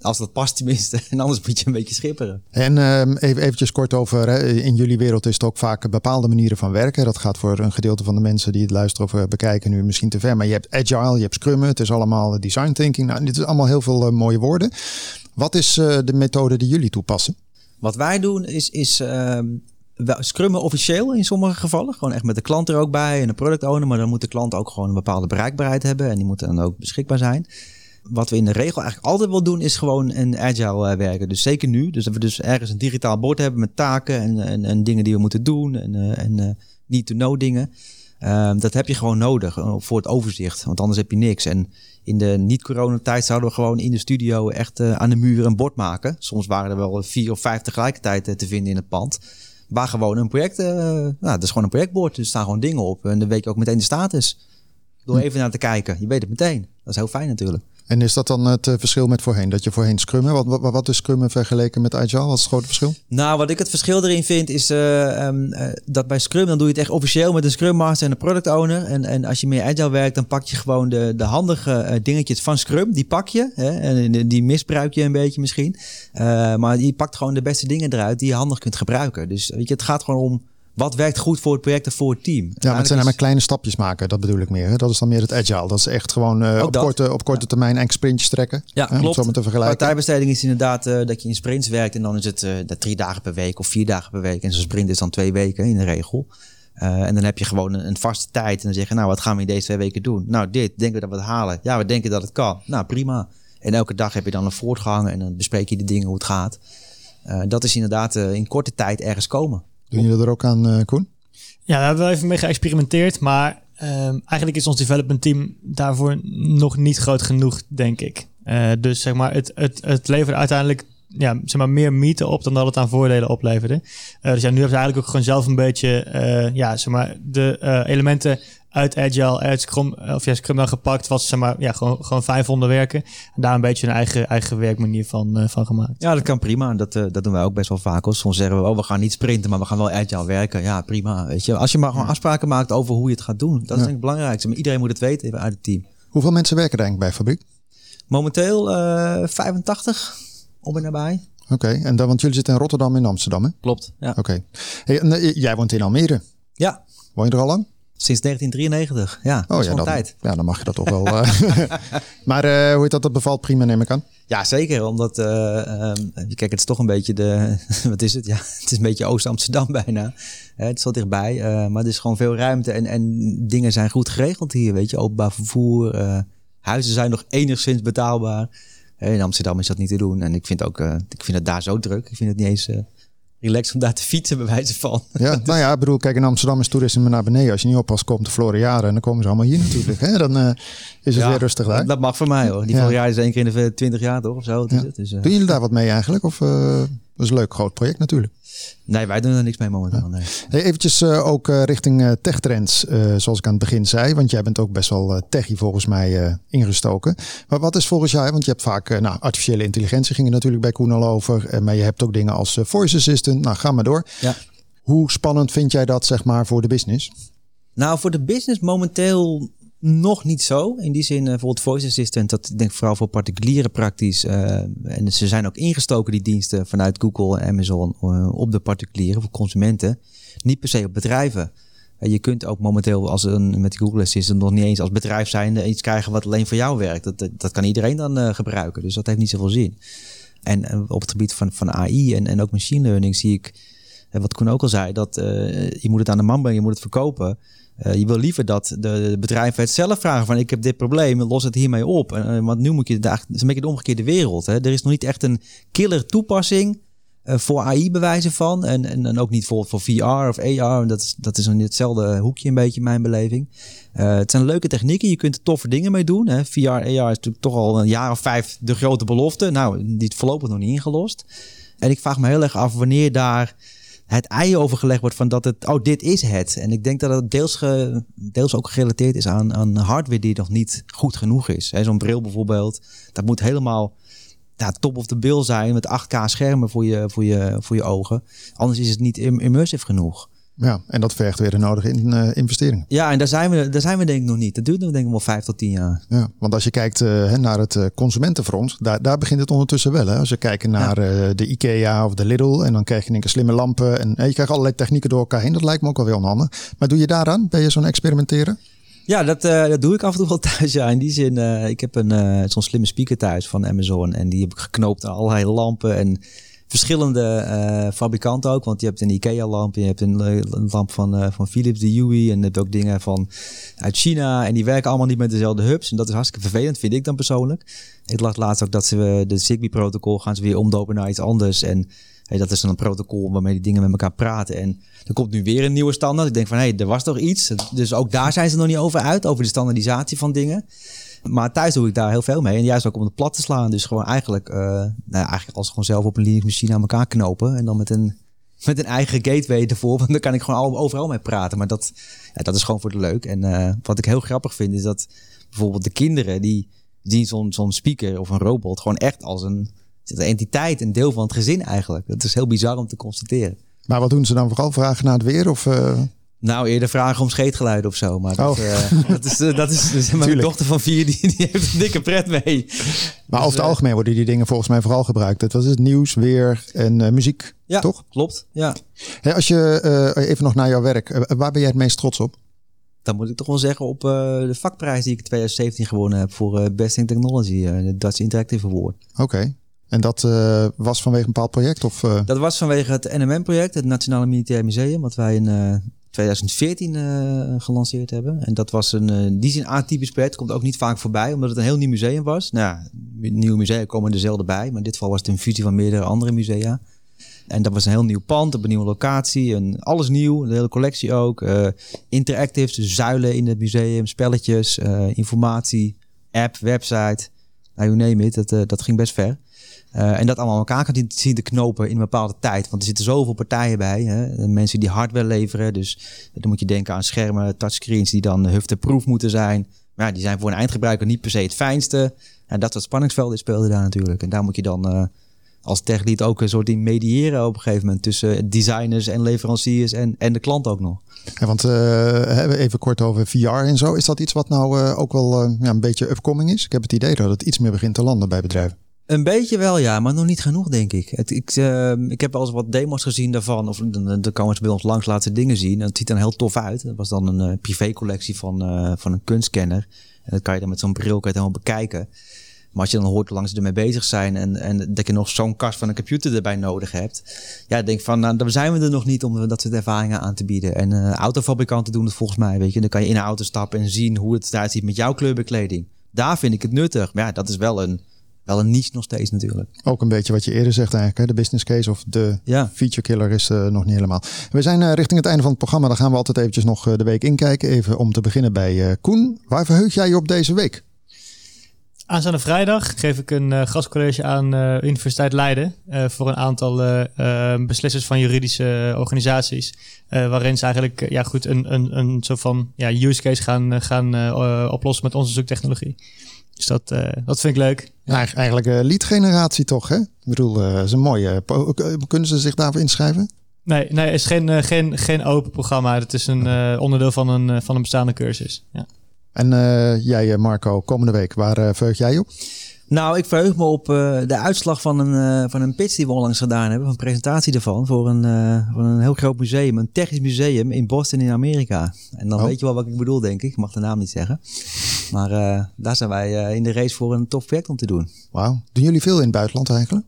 Speaker 7: Als dat past tenminste. En anders moet je een beetje schipperen.
Speaker 5: En um, even eventjes kort over, hè. in jullie wereld is het ook vaak bepaalde manieren van werken. Dat gaat voor een gedeelte van de mensen die het luisteren of bekijken nu misschien te ver. Maar je hebt agile, je hebt scrum, het is allemaal design thinking. Nou, dit is allemaal heel veel uh, mooie woorden. Wat is uh, de methode die jullie toepassen?
Speaker 7: Wat wij doen is, is um, scrummen officieel in sommige gevallen. Gewoon echt met de klant er ook bij en de product owner. Maar dan moet de klant ook gewoon een bepaalde bereikbaarheid hebben. En die moeten dan ook beschikbaar zijn. Wat we in de regel eigenlijk altijd wel doen, is gewoon een agile werken. Dus zeker nu. Dus dat we dus ergens een digitaal bord hebben met taken en, en, en dingen die we moeten doen. En, en uh, need-to-know dingen. Uh, dat heb je gewoon nodig voor het overzicht. Want anders heb je niks. En in de niet-coronatijd zouden we gewoon in de studio echt aan de muur een bord maken. Soms waren er wel vier of vijf tegelijkertijd te vinden in het pand. Waar gewoon een project, uh, nou, dat is gewoon een projectbord. Dus er staan gewoon dingen op. En dan weet je ook meteen de status. Door even naar te kijken. Je weet het meteen. Dat is heel fijn natuurlijk.
Speaker 5: En is dat dan het verschil met voorheen? Dat je voorheen scrummen? Wat, wat, wat is scrummen vergeleken met agile? Wat is het grote verschil?
Speaker 7: Nou, wat ik het verschil erin vind is uh, um, uh, dat bij scrum dan doe je het echt officieel met een scrum master en een product owner. En, en als je meer agile werkt, dan pak je gewoon de, de handige dingetjes van scrum. Die pak je. Hè, en die misbruik je een beetje misschien. maar je pakt gewoon de beste dingen eruit die je handig kunt gebruiken. Dus weet je, het gaat gewoon om wat werkt goed voor het project en voor het team?
Speaker 5: Ja, maar het zijn maar kleine stapjes maken, dat bedoel ik meer. Hè? Dat is dan meer het agile. Dat is echt gewoon uh, op, korte, op korte ja. termijn en sprintjes trekken.
Speaker 7: Ja,
Speaker 5: hè,
Speaker 7: klopt.
Speaker 5: Om het te vergelijken.
Speaker 7: Partijbesteding is inderdaad uh, dat je in sprints werkt en dan is het uh, drie dagen per week of vier dagen per week. En zo'n sprint is dan twee weken in de regel. en dan heb je gewoon een, een, vaste tijd en dan zeg je, nou wat gaan we in deze twee weken doen? Nou dit, denken we dat we het halen? Ja, we denken dat het kan. Nou prima. En elke dag heb je dan een voortgang en dan bespreek je de dingen hoe het gaat. dat is inderdaad in korte tijd ergens komen.
Speaker 5: Doen jullie er ook aan, Koen?
Speaker 6: Ja, daar hebben we even mee geëxperimenteerd. Maar um, eigenlijk is ons development team daarvoor nog niet groot genoeg, denk ik. Uh, dus zeg maar, het, het, het levert uiteindelijk ja, zeg maar, meer mythe op dan dat het aan voordelen opleverde. Uh, dus ja, nu hebben ze eigenlijk ook gewoon zelf een beetje ja, zeg maar, de elementen uit Agile, uit Scrum, of ja, Scrum dan gepakt, was zeg maar, ja, gewoon, gewoon fijn vonden werken. En daar een beetje een eigen, eigen werkmanier van, uh, van gemaakt.
Speaker 7: Ja, dat kan prima. Dat, uh, dat doen wij ook best wel vaak. Hoor. Soms zeggen we, oh, we gaan niet sprinten, maar we gaan wel Agile werken. Ja, prima. Weet je, als je maar gewoon afspraken maakt over hoe je het gaat doen, dat is denk ik het belangrijkste. Maar iedereen moet het weten uit het team.
Speaker 5: Hoeveel mensen werken er eigenlijk bij Fabriek?
Speaker 7: Momenteel uh, 85 op en nabij.
Speaker 5: Oké, okay. en dan, want jullie zitten in Rotterdam en Amsterdam, hè?
Speaker 7: Klopt, ja.
Speaker 5: Oké. Okay. Hey, jij woont in Almere?
Speaker 7: Ja.
Speaker 5: Woon je er al lang?
Speaker 7: Sinds 1993, ja.
Speaker 5: Oh ja, dan,
Speaker 7: tijd.
Speaker 5: ja, dan mag je dat toch wel. uh, maar uh, hoe heet dat? Dat bevalt prima, neem ik aan.
Speaker 7: Ja, zeker. Omdat, uh, um, kijk, het is toch een beetje de, wat is het? Ja, het is een beetje Oost-Amsterdam bijna. het is wel dichtbij, maar er is gewoon veel ruimte en, en dingen zijn goed geregeld hier, weet je. Openbaar vervoer, huizen zijn nog enigszins betaalbaar. In Amsterdam is dat niet te doen. En ik vind, ook, ik vind het daar zo druk. Ik vind het niet eens relaxed om daar te fietsen, bij wijze van.
Speaker 5: Ja, nou ja, ik bedoel, kijk, in Amsterdam is toerisme naar beneden. Als je niet oppast, komt de Floriade en dan komen ze allemaal hier natuurlijk. Hè? Dan uh, is het
Speaker 7: ja,
Speaker 5: weer rustig daar.
Speaker 7: Dat mag voor mij hoor. Die ja. Floriade is één keer in de 20 jaar toch, of zo.
Speaker 5: Ja.
Speaker 7: Dus,
Speaker 5: uh, Doen jullie daar wat mee eigenlijk? Of uh, dat is een leuk groot project natuurlijk.
Speaker 7: Nee, wij doen er niks mee momenteel. Nee.
Speaker 5: Hey, eventjes uh, ook uh, richting uh, techtrends, zoals ik aan het begin zei. Want jij bent ook best wel techie volgens mij ingestoken. Maar wat is volgens jou, want je hebt vaak, nou, artificiële intelligentie ging je natuurlijk bij Koen al over. maar je hebt ook dingen als voice assistant. Nou, ga maar door.
Speaker 7: Ja.
Speaker 5: Hoe spannend vind jij dat, zeg maar, voor de business?
Speaker 7: Nou, voor de business momenteel nog niet zo. In die zin, uh, bijvoorbeeld Voice Assistant, dat denk ik vooral voor particulieren praktisch. Uh, en ze zijn ook ingestoken, die diensten vanuit Google en Amazon, uh, op de particulieren, voor consumenten. Niet per se op bedrijven. je kunt ook momenteel als een, met Google Assistant nog niet eens als bedrijf zijn iets krijgen wat alleen voor jou werkt. Dat, dat kan iedereen dan gebruiken. Dus dat heeft niet zoveel zin. En op het gebied van, van AI en, en ook machine learning zie ik, wat Koen ook al zei, dat je moet het aan de man brengen, je moet het verkopen. Uh, je wil liever dat de, bedrijven het zelf vragen van ik heb dit probleem, los het hiermee op. Uh, want nu moet je het is een beetje de omgekeerde wereld. Hè? Er is nog niet echt een killer toepassing uh, voor AI bewijzen van. En, en, en ook niet voor, voor VR of AR. Dat is, dat is een hetzelfde hoekje een beetje in mijn beleving. het zijn leuke technieken, je kunt er toffe dingen mee doen. Hè? VR, AR is natuurlijk toch al een jaar of vijf de grote belofte. Nou, die is voorlopig nog niet ingelost. En ik vraag me heel erg af wanneer daar het ei overgelegd wordt van dat het, oh, dit is het. En ik denk dat het deels, ge, deels ook gerelateerd is aan, aan hardware die nog niet goed genoeg is. Zo'n bril bijvoorbeeld, dat moet helemaal ja, top of the bill zijn met 8K schermen voor je, voor je, voor je ogen. Anders is het niet immersive genoeg.
Speaker 5: Ja, en dat vergt weer de nodige in, uh, investeringen.
Speaker 7: Ja, en daar zijn, we, daar zijn we denk ik nog niet. Dat duurt nog denk ik wel vijf tot tien jaar.
Speaker 5: Ja, want als je kijkt uh, naar het uh, consumentenfront, daar, daar begint het ondertussen wel. Hè? Als je kijkt naar ja. de IKEA of de Lidl en dan krijg je een slimme lampen. En je krijgt allerlei technieken door elkaar heen. Dat lijkt me ook wel weer onhandig. Maar doe je daaraan? Ben je zo'n experimenteren?
Speaker 7: Ja, dat, dat doe ik af en toe wel thuis. Ja, in die zin, ik heb een zo'n slimme speaker thuis van Amazon. En die heb ik geknoopt aan allerlei lampen en verschillende uh, fabrikanten ook. Want je hebt een IKEA-lamp, je hebt een, een lamp van, uh, van Philips, de Yui. En je hebt ook dingen van uit China. En die werken allemaal niet met dezelfde hubs. En dat is hartstikke vervelend, vind ik dan persoonlijk. Ik las laatst ook dat ze de Zigbee-protocol gaan ze weer omdopen naar iets anders. En dat is dan een protocol waarmee die dingen met elkaar praten. En er komt nu weer een nieuwe standaard. Ik denk van, hé, hey, er was toch iets? Dus ook daar zijn ze nog niet over uit, over de standaardisatie van dingen. Maar thuis doe ik daar heel veel mee. En juist ook om het plat te slaan. Dus gewoon eigenlijk, uh, nou ja, eigenlijk als gewoon zelf op een Linux machine aan elkaar knopen. En dan met een, met een eigen gateway ervoor. Want dan kan ik gewoon overal mee praten. Maar dat, dat is gewoon voor de leuk. En uh, wat ik heel grappig vind is dat bijvoorbeeld de kinderen die zien zo'n zo'n speaker of een robot gewoon echt als een, een entiteit, een deel van het gezin eigenlijk. Dat is heel bizar om te constateren.
Speaker 5: Maar wat doen ze dan vooral? Vragen naar het weer? Of, uh...
Speaker 7: Nou, eerder vragen om scheetgeluid of zo. Maar dat, oh. uh, dat is, uh, dat is dus mijn dochter van vier, die, die heeft een dikke pret mee.
Speaker 5: Maar dus, over het algemeen worden die dingen volgens mij vooral gebruikt. Het was het nieuws, weer en uh, muziek,
Speaker 7: ja,
Speaker 5: toch?
Speaker 7: klopt. Ja.
Speaker 5: Hey, als je even nog naar jouw werk, waar ben jij het meest trots op?
Speaker 7: Dan moet ik toch wel zeggen op de vakprijs die ik in 2017 gewonnen heb voor Best in Technology, de Dutch Interactive Award.
Speaker 5: Oké. Okay. En dat uh, was vanwege een bepaald project? Of, uh...
Speaker 7: Dat was vanwege het NMM-project, het Nationale Militair Museum, wat wij in uh, 2014 uh, gelanceerd hebben. En dat was een, uh, die zin atypisch project. Komt ook niet vaak voorbij, omdat het een heel nieuw museum was. Nou ja, nieuwe musea komen er zelden bij. Maar in dit geval was het een fusie van meerdere andere musea. En dat was een heel nieuw pand, op een nieuwe locatie. En alles nieuw, de hele collectie ook. Uh, interactive, dus zuilen in het museum, spelletjes, informatie, app, website. Nou, you name it, dat, dat ging best ver. Uh, en dat allemaal elkaar kan zien te knopen in een bepaalde tijd. Want er zitten zoveel partijen bij. Hè? Mensen die hardware leveren. Dus dan moet je denken aan schermen, touchscreens die dan hufteproof moeten zijn. Maar ja, die zijn voor een eindgebruiker niet per se het fijnste. En dat soort spanningsvelden speelde daar natuurlijk. En daar moet je dan uh, als techlead ook een soort in mediëren op een gegeven moment. Tussen designers en leveranciers en, en de klant ook nog.
Speaker 5: Ja, want uh, even kort over VR en zo. Is dat iets wat nou ook wel ja, een beetje upcoming is? Ik heb het idee dat het iets meer begint te landen bij bedrijven.
Speaker 7: Een beetje wel, ja, maar nog niet genoeg, denk ik. Het, ik, uh, ik heb wel eens wat demos gezien daarvan. Of dan, komen ze bij ons langs laten dingen zien. En het ziet er heel tof uit. Dat was dan een uh, privécollectie van, uh, van een kunstkenner. En dat kan je dan met zo'n bril kan je bekijken. Maar als je dan hoort hoe lang ze ermee bezig zijn en, en dat je nog zo'n kast van een computer erbij nodig hebt. Ja, denk van, nou, dan zijn we er nog niet om dat soort ervaringen aan te bieden. En uh, autofabrikanten doen het volgens mij, weet je. Dan kan je in een auto stappen en zien hoe het eruit ziet met jouw kleurbekleding. Daar vind ik het nuttig. Maar ja, dat is wel een, wel een niche nog steeds natuurlijk.
Speaker 5: Ook een beetje wat je eerder zegt eigenlijk. Hè? De business case of de ja. feature killer is uh, nog niet helemaal. We zijn uh, richting het einde van het programma. Dan gaan we altijd eventjes nog uh, de week inkijken. Even om te beginnen bij Koen. Waar verheug jij je op deze week?
Speaker 6: Aanstaande vrijdag geef ik een uh, gastcollege aan uh, Universiteit Leiden uh, voor een aantal beslissers van juridische organisaties. waarin ze eigenlijk ja, goed, een, een, een soort van ja, use case gaan, gaan oplossen met onze zoektechnologie. Dus dat, dat vind ik leuk.
Speaker 5: Ja. eigenlijk lead generatie toch, hè? Ik bedoel, dat is een mooie. Kunnen ze zich daarvoor inschrijven?
Speaker 6: Nee, nee, het is geen, geen, geen open programma. Het is een onderdeel van een, van een bestaande cursus. Ja.
Speaker 5: En uh, jij, Marco, komende week, waar uh, verheug jij op?
Speaker 7: Nou, ik verheug me op uh, de uitslag van een, van een pitch die we onlangs gedaan hebben. Van een presentatie ervan voor een, voor een heel groot museum. Een technisch museum in Boston in Amerika. En dan oh. weet je wel wat ik bedoel, denk ik. Ik mag de naam niet zeggen. Maar daar zijn wij in de race voor een tof project om te doen.
Speaker 5: Wauw. Doen jullie veel in het buitenland eigenlijk?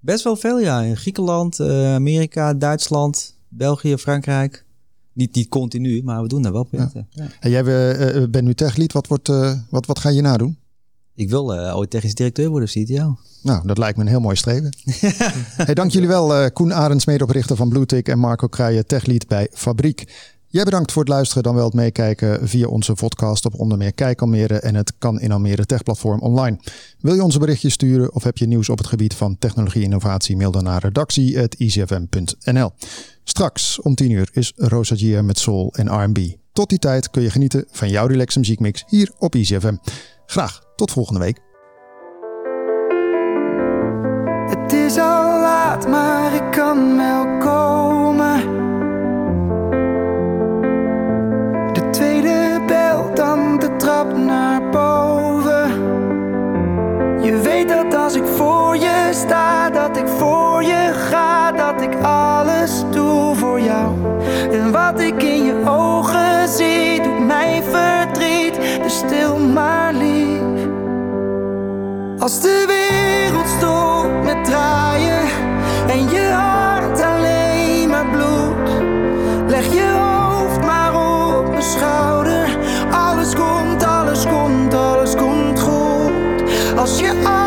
Speaker 7: Best wel veel, ja. In Griekenland, Amerika, Duitsland, België, Frankrijk. Niet, niet continu, maar we doen daar wel projecten. Ja. Ja.
Speaker 5: En jij bent nu techlead. Wat, wordt, wat, wat ga je nadoen?
Speaker 7: Ik wil uh, ooit technisch directeur worden, CTO.
Speaker 5: Nou, dat lijkt me een heel mooi streven. hey, dank jullie wel, Koen Arends, medeoprichter van Bluetick en Marco Kruijen, techlead bij Fabriek. Jij bedankt voor het luisteren, dan wel het meekijken via onze podcast op onder meer Kijk Almere en het Kan in Almere Techplatform online. Wil je onze berichtjes sturen of heb je nieuws op het gebied van technologie innovatie? Mail dan naar redactie.icfm.nl. Straks om 10 uur is Rosa Gia met Soul en R&B. Tot die tijd kun je genieten van jouw relaxe muziekmix hier op ICFM. Graag tot volgende week.
Speaker 8: Het is al laat, maar ik kan wel komen. De tweede bel, dan de trap naar boven. Je weet dat als ik voor je sta, dat ik voor je ga, dat ik alles doe voor jou. En wat ik in je ogen zie, doet mij verdriet, dus stil maar. Als de wereld stopt met draaien en je hart alleen maar bloedt, leg je hoofd maar op mijn schouder. Alles komt, alles komt, alles komt goed. Als je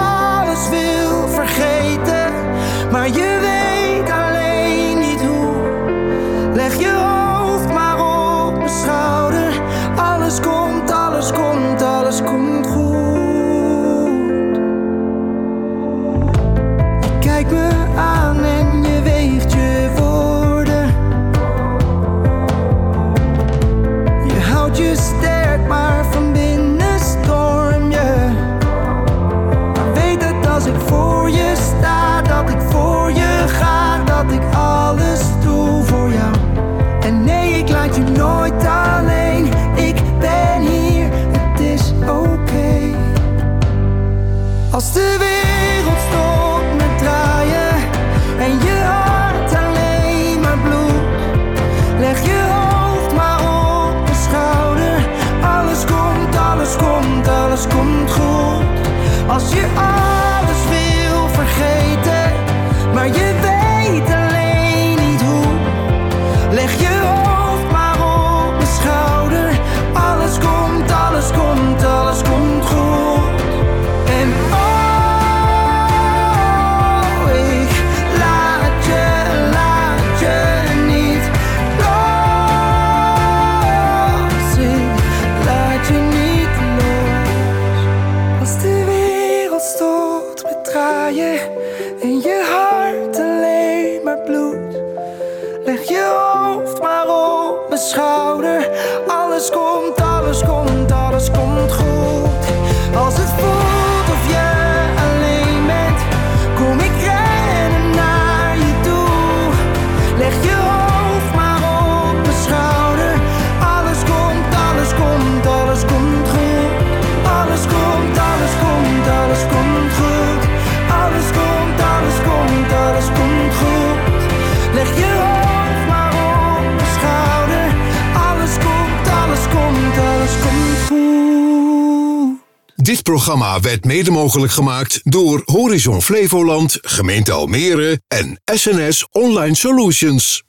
Speaker 1: Dit programma werd mede mogelijk gemaakt door Horizon Flevoland, gemeente Almere en SNS Online Solutions.